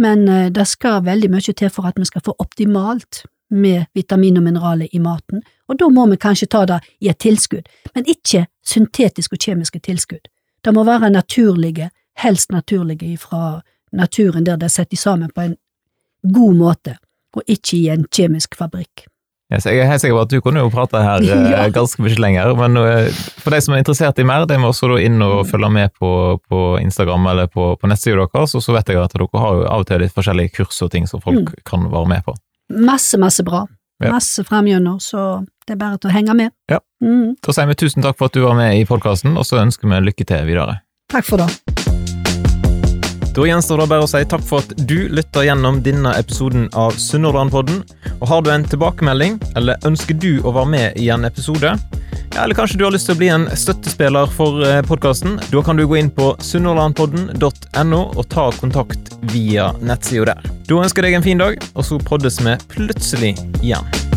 men eh, det skal veldig mye til for at vi skal få optimalt med vitamin og mineraler i maten, og da må vi kanskje ta det i et tilskudd, men ikke syntetiske og kjemiske tilskudd. Det må være naturlige, helst naturlige fra naturen der det er satt sammen på en god måte, og ikke i en kjemisk fabrikk. Yes, jeg er helt sikker på at du kunne jo prate her [laughs] eh, ja. ganske mye lenger, men eh, for de som er interessert i mer, de må også inn og følge med på, på Instagram eller på, på nettsida deres, og så vet jeg at dere har jo av og til litt forskjellige kurs og ting som folk mm. kan være med på. Masse, masse bra. Ja. Masse framgjennom, så det er bare til å henge med. Ja. Mm. Da sier vi tusen takk for at du var med i podkasten, og så ønsker vi lykke til videre. Takk for det. Da gjenstår det bare å si takk for at du lytter gjennom denne episoden av Sunnhordlandpodden. Og har du en tilbakemelding, eller ønsker du å være med i en episode, ja, eller kanskje du har lyst til å bli en støttespiller for eh, podkasten, da kan du gå inn på sunnhordlandpodden.no og ta kontakt via nettsida der. Da ønsker jeg deg en fin dag, og så poddes vi plutselig igjen.